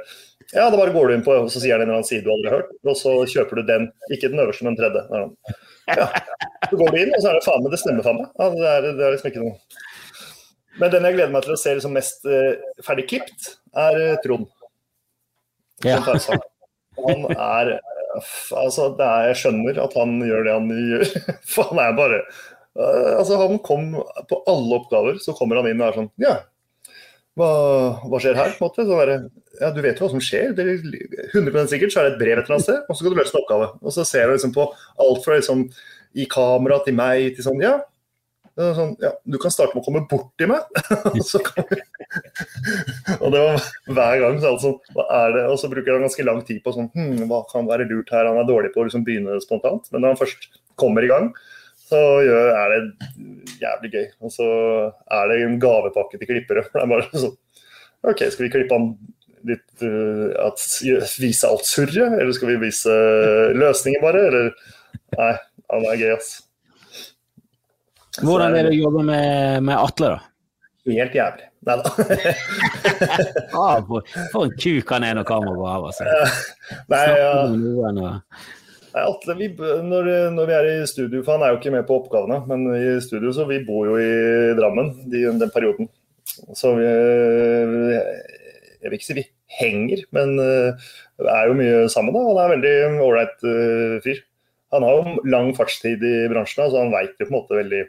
Ja, da bare går du inn på og så sier han en eller annen side du aldri har hørt, og så kjøper du den. Ikke den øverste, men den tredje. Han, Ja. Så går du inn, og så er det faen meg Det stemmer faen meg. Ja, det, er, det er liksom ikke noe Men den jeg gleder meg til å se liksom mest uh, ferdig klipt, er uh, Trond. Ja. Han er Altså, er, jeg skjønner at han gjør det han gjør. For han er bare uh, Altså, han kom på alle oppgaver, så kommer han inn og er sånn Ja, hva, hva skjer her? på en måte? Så bare, ja, Du vet jo hva som skjer. Det er 100% sikkert så er det et brev et eller annet sted, og så skal du løse en oppgave. Og så ser du liksom på alt fra liksom i kamera til meg til sånn Ja, sånn, ja du kan starte med å komme borti meg. og det var hver gang så altså, hva er det? Og så bruker han ganske lang tid på sånn hm, Hva kan være lurt her? Han er dårlig på å liksom begynne spontant. Men når han først kommer i gang, så er det jævlig gøy. Og så er det en gavepakke til klippere. Det er bare sånn OK, skal vi klippe han litt uh, at, Vise alt surret, eller skal vi vise løsninger bare? Eller Nei, han er gøy, ass. Hvordan er det å jobbe med, med Atle, da? Helt jævlig. Nei da. Ah, for, for en kuk han er når kameraet av, altså. Nei, ja. Nei, Atle, vi, når, når vi er i studio, for han er jo ikke med på oppgavene, men i studio så vi bor jo i Drammen de, den perioden. Så vi, jeg vil ikke si vi henger, men det er jo mye sammen. da. Han er en veldig ålreit eh, fyr. Han har jo lang fartstid i bransjen, så han veit jo på en måte veldig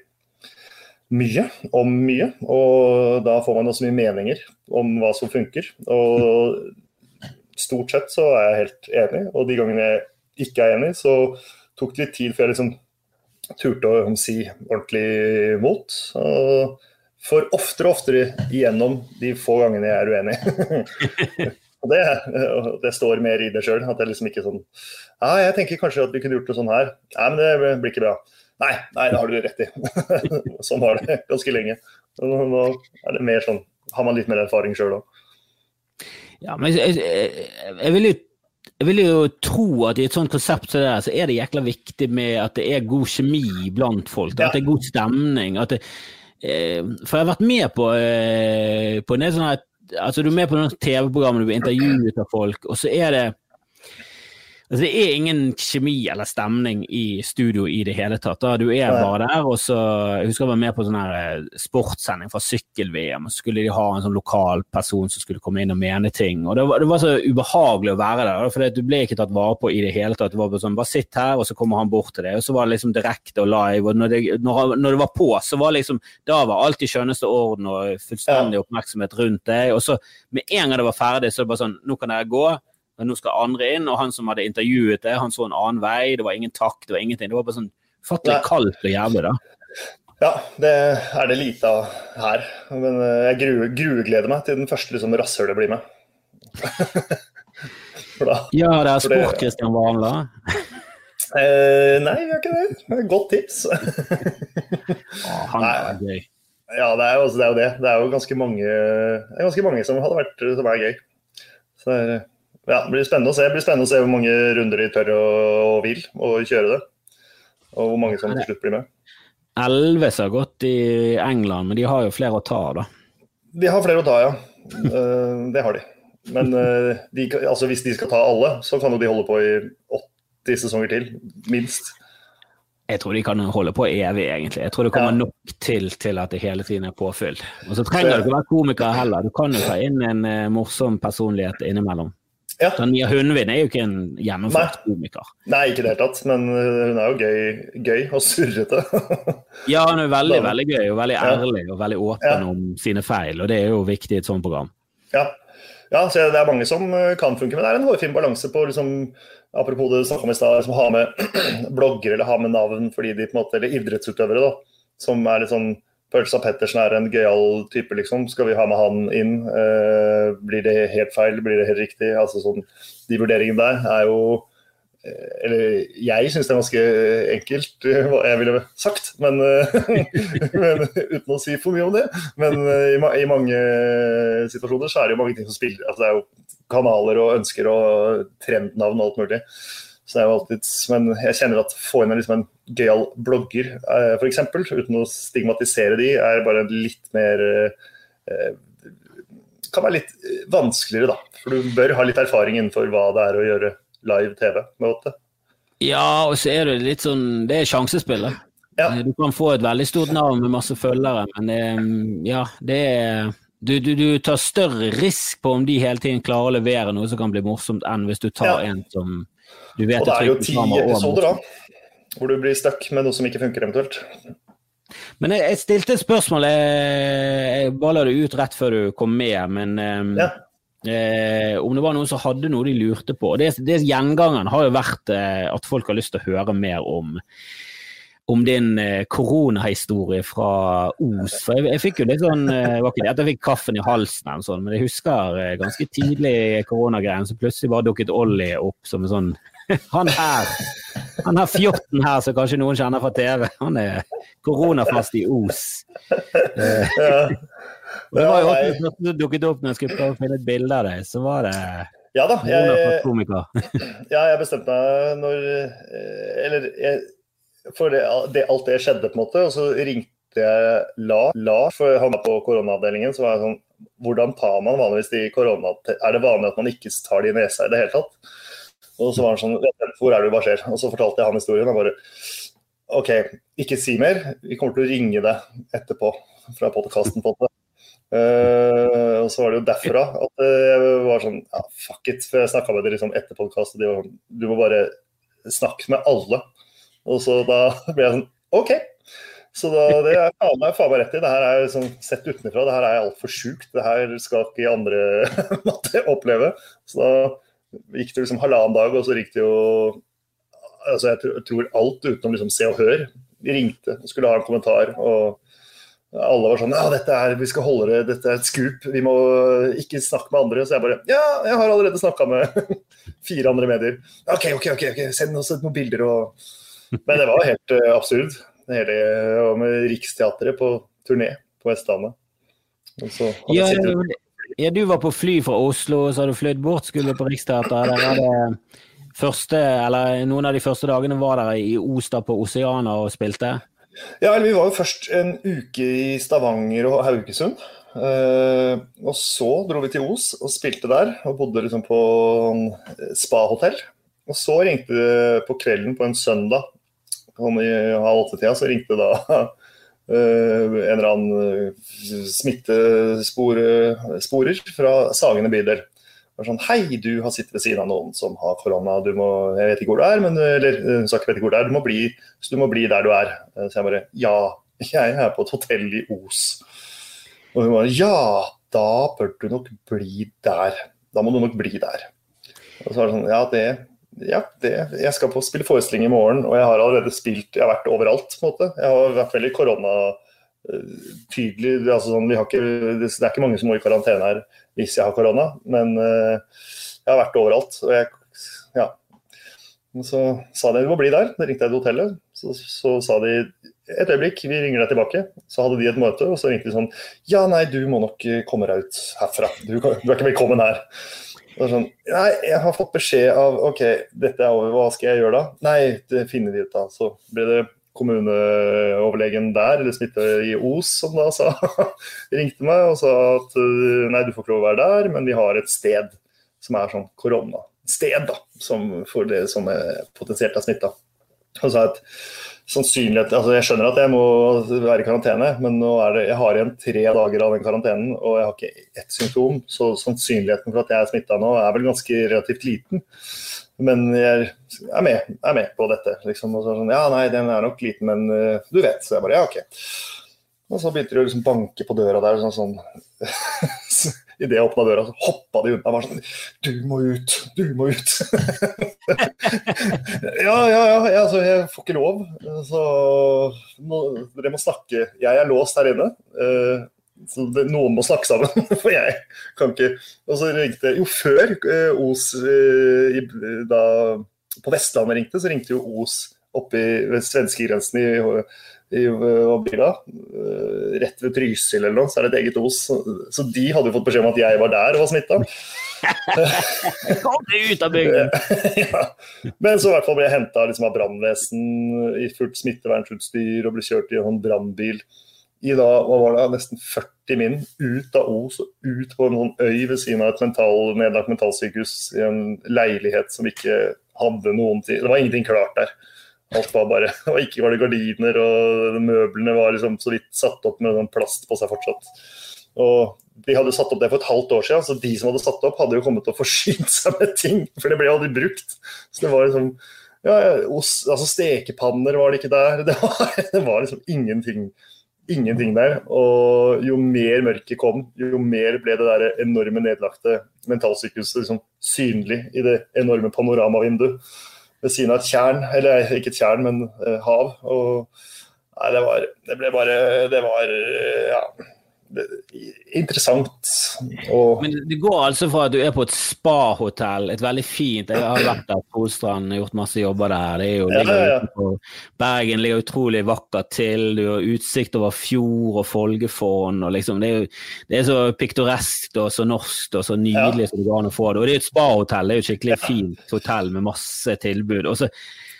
mye om mye. Og da får man også mye meninger om hva som funker. Og stort sett så er jeg helt enig, og de gangene jeg ikke er enig, så tok det litt tid før jeg liksom turte å si ordentlig imot. For oftere og oftere igjennom de få gangene jeg er uenig. og det, det står mer i det sjøl. At jeg liksom ikke sånn Ja, jeg tenker kanskje at vi kunne gjort det sånn her. Nei, men det blir ikke bra. Nei, nei, det har du rett i. sånn var det ganske lenge. Nå er det mer sånn Har man litt mer erfaring sjøl òg. Ja, men jeg, jeg, vil jo jeg vil jo tro at i et sånt konsept som det der, så er det jækla viktig med at det er god kjemi blant folk. At det er god stemning. Det, eh, for jeg har vært med på, eh, på en del sånne altså Du er med på noen TV-program du blir intervjuet av folk, og så er det Altså, det er ingen kjemi eller stemning i studio i det hele tatt. Da. Du er bare der, og så Jeg husker jeg var med på sånn eh, sportssending fra sykkel-VM, og så skulle de ha en sånn lokal person som skulle komme inn og mene ting. Og det var, det var så ubehagelig å være der, for du ble ikke tatt vare på i det hele tatt. Det var bare sånn, bare sitt her, og så kommer han bort til deg. Og så var det liksom direkte og live. Og når det, når, når det var på, så var liksom Da var alt i skjønneste orden og fullstendig oppmerksomhet rundt deg. Og så med en gang det var ferdig, så er det bare sånn Nå kan dere gå men nå skal andre inn, og han som hadde intervjuet det, han så en annen vei, det var ingen takt, det var ingenting. Det var bare sånn fattelig kaldt og jævlig, da. Ja, det er det lite av her. Men eh, jeg gruegleder meg til den første liksom, rasshølet blir med. da, ja, det er sport, Kristian Vanla. Eh, nei, vi gjør ikke det. Godt tips. ah, han er gøy. Ja, det er, jo, det er, jo det. Det er jo ganske mange, ganske mange som hadde vært som er gøy. Så det er ja, det blir spennende å se. Det blir spennende å se hvor mange runder de tør og, vil å kjøre det. Og hvor mange som til slutt blir med. Elves har gått i England, men de har jo flere å ta av, da. De har flere å ta, ja. Uh, det har de. Men uh, de, altså, hvis de skal ta alle, så kan jo de holde på i 80 sesonger til, minst. Jeg tror de kan holde på evig, egentlig. Jeg tror det kommer ja. nok til til at det hele tiden er påfyll. Og så trenger du ikke være komiker heller. Du kan jo ta inn en uh, morsom personlighet innimellom. Ja. Tanja Hundvin er jo ikke en gjennomført komiker. Nei, ikke i det hele tatt, men uh, hun er jo gøy, gøy og surrete. ja, hun er veldig veldig gøy og veldig ærlig og veldig åpen ja. om sine feil, og det er jo viktig i et sånt program. Ja, ja så det er mange som uh, kan funke, men det er en hårfin balanse på liksom, Apropos det snakka om i stad, ha med blogger eller ha med navn fordi de på en måte, eller idrettsutøvere da, som er litt sånn Pølsa Pettersen er en gøyal type, liksom. Skal vi ha med han inn? Eh, blir det helt feil? Blir det helt riktig? Altså sånn, De vurderingene der er jo eh, Eller jeg syns det er ganske enkelt, eh, hva jeg ville sagt. Men, men, uten å si for mye om det. Men i, i, mange situasjoner så er det jo mange ting som spiller. Altså, det er jo kanaler og ønsker og trendnavn og alt mulig. Så det er jo alltid, Men jeg kjenner at få inn liksom en gøyal blogger, eh, f.eks., uten å stigmatisere de, er bare litt mer eh, Kan være litt vanskeligere, da. For du bør ha litt erfaring innenfor hva det er å gjøre live TV med åtte. Ja, og så er det litt sånn Det er sjansespillet. Ja. Du kan få et veldig stort navn med masse følgere, men det, ja, det er du, du, du, tar større risk på om de hele tiden klarer å levere noe som kan bli morsomt, enn hvis du tar ja. en som du vet og det er jo ti episoder, da, hvor du blir stuck med noe som ikke funker, eventuelt. Men jeg, jeg stilte et spørsmål, jeg, jeg la det ut rett før du kom med, men um, ja. eh, om det var noen som hadde noe de lurte på. Det, det Gjengangeren har jo vært eh, at folk har lyst til å høre mer om om din eh, koronahistorie fra Os. For jeg, jeg, fikk jo litt sånn eh, var ikke det at jeg fikk kaffen i halsen, eller sånn, men jeg husker eh, ganske tidlig koronagreien, så plutselig bare dukket Ollie opp som en sånn han her, han her fjotten her som kanskje noen kjenner fra TV, han er koronafast i Os. Ja. det var jo også når du dukket opp når jeg skulle prøve å finne et bilde av deg, så var det ja da, jeg, ja, jeg bestemte meg når Eller jeg, for det, det, alt det skjedde, på en måte. Og så ringte jeg La, La for han var på koronaavdelingen. så var jeg sånn, Hvordan tar man vanligvis de korona... Er det vanlig at man ikke tar de i nesa i det hele tatt? Og så var han sånn Hvor er det hva skjer? Og så fortalte jeg han historien. og bare OK, ikke si mer. Vi kommer til å ringe deg etterpå fra podkasten. Uh, og så var det jo derfra at jeg var sånn ja, fuck it. For jeg snakka med dem liksom etter podkast, og de var sånn Du må bare snakke med alle. Og så da ble jeg sånn OK. Så da, det er faen meg, faen meg rett i. Det her er liksom, Sett utenfra, det her er altfor sjukt. Det her skal ikke andre måtte oppleve. Så da gikk det liksom halvannen dag, og så gikk det jo altså Jeg tror alt utenom liksom Se og Hør ringte og skulle ha en kommentar. og alle var sånn Ja, dette er, vi skal holde det, dette er et scoop. Vi må ikke snakke med andre. Så jeg bare Ja, jeg har allerede snakka med fire andre medier. OK, OK, ok, ok, send oss noen bilder og Men det var helt uh, absurd. Det hele og med Riksteatret på turné på Vestlandet. Ja, ja, du var på fly fra Oslo, så har du fløyet bort, skulle på Riksteatret. Der var det første, eller noen av de første dagene var dere i Os da på Oseana og spilte? Ja, eller vi var jo først en uke i Stavanger og Haugesund. Uh, og så dro vi til Os og spilte der. Og bodde liksom på spahotell. Og så ringte det på kvelden på en søndag, om i halv åtte-tida, så ringte da en eller annen smittesporer fra Sagene bydel. Sånn, Hei, du har sittet ved siden av noen som har korona. Du må, jeg vet ikke hvor du er, men, eller hun sa ikke hvor du er. Du må, bli, du må bli der du er. Så jeg bare Ja, jeg er på et hotell i Os. Og hun bare Ja, da bør du nok bli der. Da må du nok bli der. Og så var det sånn Ja, det ja, det, jeg skal på spille forestilling i morgen, og jeg har allerede spilt Jeg har vært overalt, på en måte. Jeg har vært veldig koronatydelig. Eh, altså sånn, det er ikke mange som må i karantene her hvis jeg har korona, men uh, jeg har vært overalt. Og jeg, ja. Så sa de du må bli der. Da ringte jeg til hotellet. Så, så sa de et øyeblikk, vi ringer deg tilbake. Så hadde de et møte, og så ringte de sånn Ja, nei, du må nok komme deg ut herfra. Du, du er ikke velkommen her. Det sånn, Nei, jeg har fått beskjed av OK, dette er over, hva skal jeg gjøre da? Nei, det finner vi ut av. Så ble det kommuneoverlegen der, eller smitte i Os, som da sa, ringte meg og sa at nei, du får ikke lov å være der, men vi har et sted som er sånn koronasted, da, som for dere som er potensielt er smitta. Og sa at sannsynlighet altså Jeg skjønner at jeg må være i karantene, men nå er det, jeg har igjen tre dager av den karantenen, og jeg har ikke ett symptom. Så sannsynligheten for at jeg er smitta nå, er vel ganske relativt liten. Men jeg er med, er med på dette. Liksom. Og så sånn, ja, nei, den er nok liten, men uh, du vet. Så jeg bare ja, OK. Og så begynte de å liksom banke på døra der. sånn, sånn Idet jeg åpna døra, så hoppa de unna. Bare sånn Du må ut! Du må ut! ja, ja, ja. Altså, jeg får ikke lov. Så må, dere må snakke. Jeg er låst her inne. Uh, så det, noen må snakke sammen, for jeg kan ikke Og så ringte Jo, før uh, Os uh, i, da, på Vestlandet ringte, så ringte jo Os oppe ved svenskegrensen i i Bila, eh, rett ved Trysil eller noe, så er det et eget Os. Så de hadde jo fått beskjed om at jeg var der og var smitta. Kom deg ut av bygden! ja. Men så i hvert fall ble jeg henta liksom, av brannvesen i fullt smittevernutstyr og ble kjørt i en sånn brannbil i da, hva var det, nesten 40 min ut av Os og ut på en sånn øy ved siden av et mental, nedlagt mentalsykehus i en leilighet som ikke hadde noen tid Det var ingenting klart der. Alt var bare, og Ikke var det gardiner, og møblene var liksom så vidt satt opp med plast på seg fortsatt. Og De hadde satt opp det for et halvt år siden, så de som hadde satt opp, hadde jo kommet og forsynt seg med ting, for det ble aldri brukt. Så det var liksom ja, os, altså Stekepanner var det ikke der. Det var, det var liksom ingenting, ingenting der. Og jo mer mørket kom, jo mer ble det der enorme nedlagte mentalsykehuset liksom synlig i det enorme panoramavinduet ved siden av et tjern, eller ikke et tjern, men uh, hav. Og nei, det var Det ble bare Det var ja interessant. Og... Men det går altså fra at du er på et spahotell, et veldig fint Jeg har vært der på Ostrand, gjort masse jobber der. Det er jo, ja, ja, ja. Bergen ligger utrolig vakkert til. Du har utsikt over fjord og Folgefonn. Og liksom, det, er jo, det er så piktoreskt og så norsk og så nydelig som det går an å få det. Og det er et spahotell, det er jo et skikkelig fint hotell med masse tilbud. Og så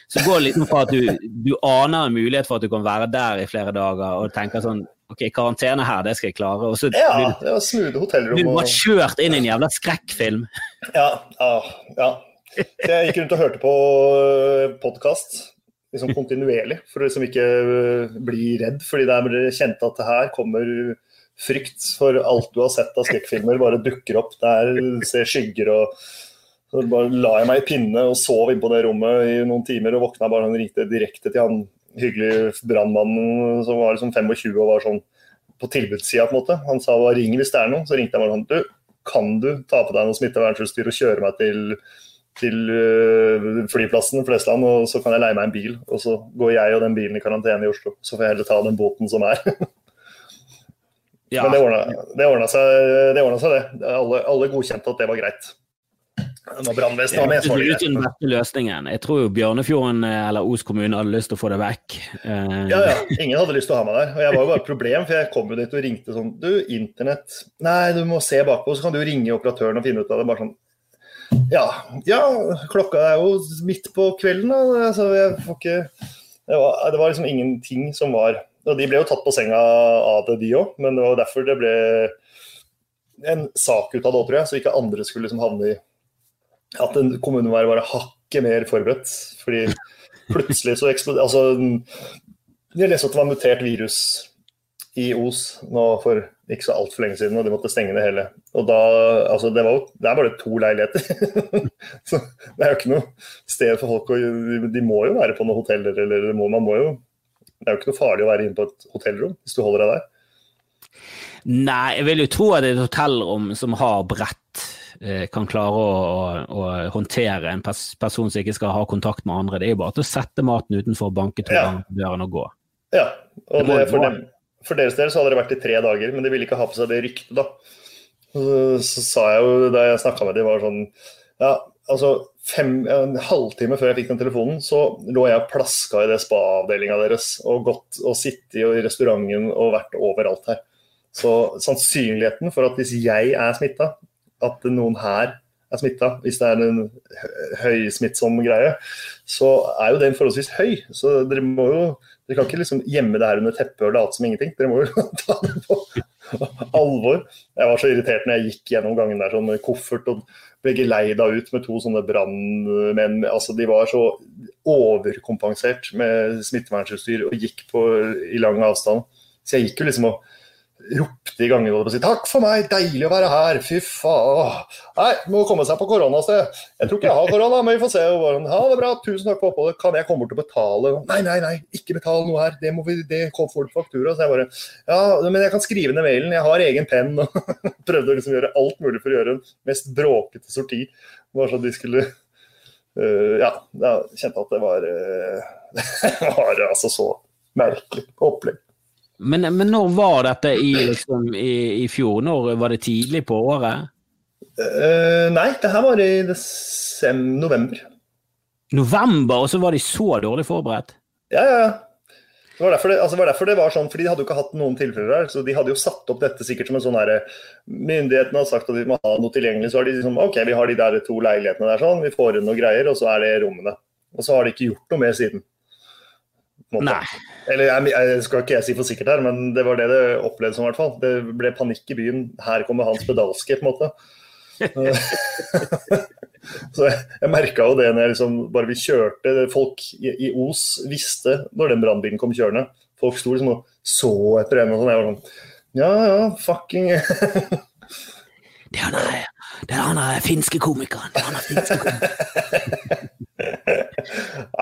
så går det litt fra at du, du aner en mulighet for at du kan være der i flere dager og tenker sånn OK, karantene her, det skal jeg klare. Og så ja, det var smooth hotellrom. Du var kjørt inn i en jævla skrekkfilm. Ja, ja, ja. Jeg gikk rundt og hørte på eh, podkast liksom kontinuerlig, for å liksom ikke eh, bli redd. Fordi der kjente at det her kommer frykt for alt du har sett av skrekkfilmer, bare dukker opp. Der ser skygger og så bare la jeg meg i pinne og sov inn på det rommet i noen timer og våkna bare og ringte direkte til han hyggelig brannmann som var liksom 25 og var sånn på tilbudssida, på en måte. Han sa bare ring hvis det er noe. Så ringte jeg bare sånn du, kan du ta på deg noe smittevernutstyr og kjøre meg til, til uh, flyplassen Flesland, og så kan jeg leie meg en bil. Og så går jeg og den bilen i karantene i Oslo. Så får jeg heller ta den båten som er. ja. Men det ordna seg, det. Alle, alle godkjente at det var greit. Når brannvesenet var med, så var det den beste løsningen. Jeg tror jo Bjørnefjorden eh, eller Os kommune hadde lyst til å få det vekk. Uh... Ja, ja. Ingen hadde lyst til å ha meg der. Og jeg var jo bare et problem, for jeg kom jo dit og ringte sånn Du, internett Nei, du må se bakpå, så kan du ringe operatøren og finne ut av det. Bare sånn Ja, ja klokka er jo midt på kvelden, da. så jeg får ikke det var, det var liksom ingenting som var Og de ble jo tatt på senga av det, de òg, men det var derfor det ble en sak ut av det, tror jeg, så ikke andre skulle liksom havne i at en kommune må være hakket mer forberedt. Fordi plutselig så eksploderer Altså, jeg leste at det var mutert virus i Os nå for ikke så altfor lenge siden, og de måtte stenge det hele. Og da, altså det, var jo, det er bare to leiligheter. så det er jo ikke noe sted for folk å De må jo være på noen hoteller, eller må, man må jo Det er jo ikke noe farlig å være inne på et hotellrom hvis du holder deg der. Nei, jeg vil jo tro at det er et hotellrom som har brett, kan klare å, å, å håndtere en pers person som ikke skal ha kontakt med andre. Det er jo bare til å sette maten utenfor, banke to ganger på døren og gå. Ja, og det, for, dem, for, deres del så hadde det vært i tre dager, men de ville ikke ha på seg det ryktet, da. Så, så sa jeg jo da jeg snakka med dem, var sånn Ja, altså fem, en halvtime før jeg fikk den telefonen, så lå jeg og plaska i det spa-avdelinga deres og gått og sittet i restauranten og vært overalt her. Så sannsynligheten for at hvis jeg er smitta, at noen her er smitta, hvis det er en høysmittsom greie, så er jo den forholdsvis høy. Så dere må jo Dere kan ikke liksom gjemme det her under teppet og late som ingenting. Dere må jo ta det på alvor. Jeg var så irritert når jeg gikk gjennom gangen der sånn med koffert og ble geleida ut med to sånne brannmenn. Altså, de var så overkompensert med smittevernutstyr og gikk på, i lang avstand. Så jeg gikk jo liksom og ropte i gangen og si 'takk for meg, deilig å være her', fy faen. Nei, må komme seg på koronasted. Jeg tror ikke jeg har korona, men vi får se. Ha det bra, tusen takk for oppholdet. Kan jeg komme bort og betale? Nei, nei, nei, ikke betale noe her. Det må vi, det får du faktura. Så jeg bare ja, men jeg kan skrive ned mailen, jeg har egen penn. Og prøvde å liksom gjøre alt mulig for å gjøre en mest bråkete sorti. Bare så de skulle uh, Ja, jeg kjente at det var, uh, var altså så merkelig opplegg. Men, men, når var dette i, liksom, i, i, fjor? Når Var det tidlig på året? Uh, nei, det her var i november. November, og så var de så dårlig forberedt? Ja, ja, ja. Det var, det, altså var derfor det, var sånn, fordi De hadde jo ikke hatt noen tilfeller der. så De hadde jo satt opp dette sikkert som en sånn her, Myndighetene har sagt at de må ha noe tilgjengelig. Så har de liksom OK, vi har de der to leilighetene der sånn, vi får inn noe greier, og så er det rommene. Og så har de ikke gjort noe mer siden. Eller jeg, jeg, skal ikke jeg si for sikkert her, men det var det det opplevdes som. hvert fall. Det ble panikk i byen. Her kommer Hans Pedalske, på en måte. så jeg, jeg merka jo det når jeg liksom bare vi kjørte. Folk i, i Os visste når den brannbilen kom kjørende. Folk sto liksom og så etter en og sånn. Jeg var sånn Ja ja, fucking Det er han der, er der finske komikeren. Det er han her, finske komikeren.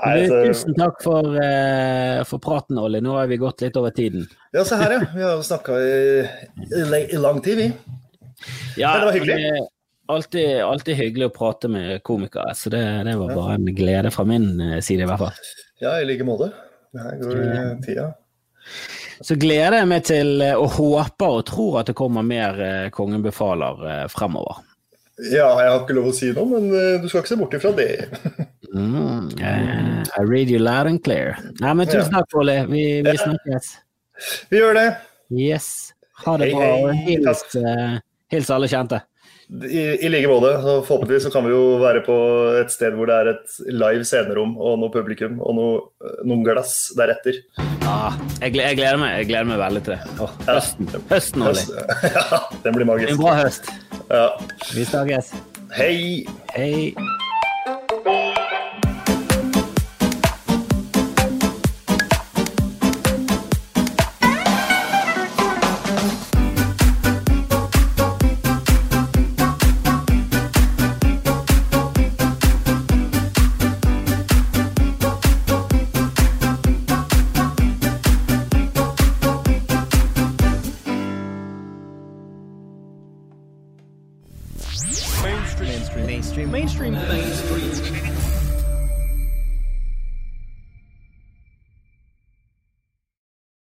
Nei, så... Tusen takk for, uh, for, praten, Olli. Nå har vi gått litt over tiden. Ja, se her, ja. Vi har snakka i, i, lang tid, vi. Ja, det var hyggelig. Det er alltid, alltid, hyggelig å prate med komikere, så det, det var bare en glede fra min eh, side, i hvert fall. Ja, i like måte. Her går tida. Så gleder jeg meg til, eh, og håper og tror at det kommer mer Kongen befaler fremover. Ja, jeg har ikke lov å si noe, men du skal ikke se bort ifra det. Mm, uh, I read you loud and clear. Nei, men tusen takk, Ole. Vi, vi snakkes. Vi gjør det. Yes. Ha det bra. Og hils, uh, hils alle kjente. I, i like måte. Forhåpentligvis så kan vi jo være på et sted hvor det er et live scenerom og noe publikum og noe, noen glass deretter. Ja, jeg, jeg, gleder meg Jeg gleder meg veldig til det. Oh, høsten, ja. høsten Olli. Ja, den blir magisk. En bra høst. Ja. Vi snakkes. Hei. Hei.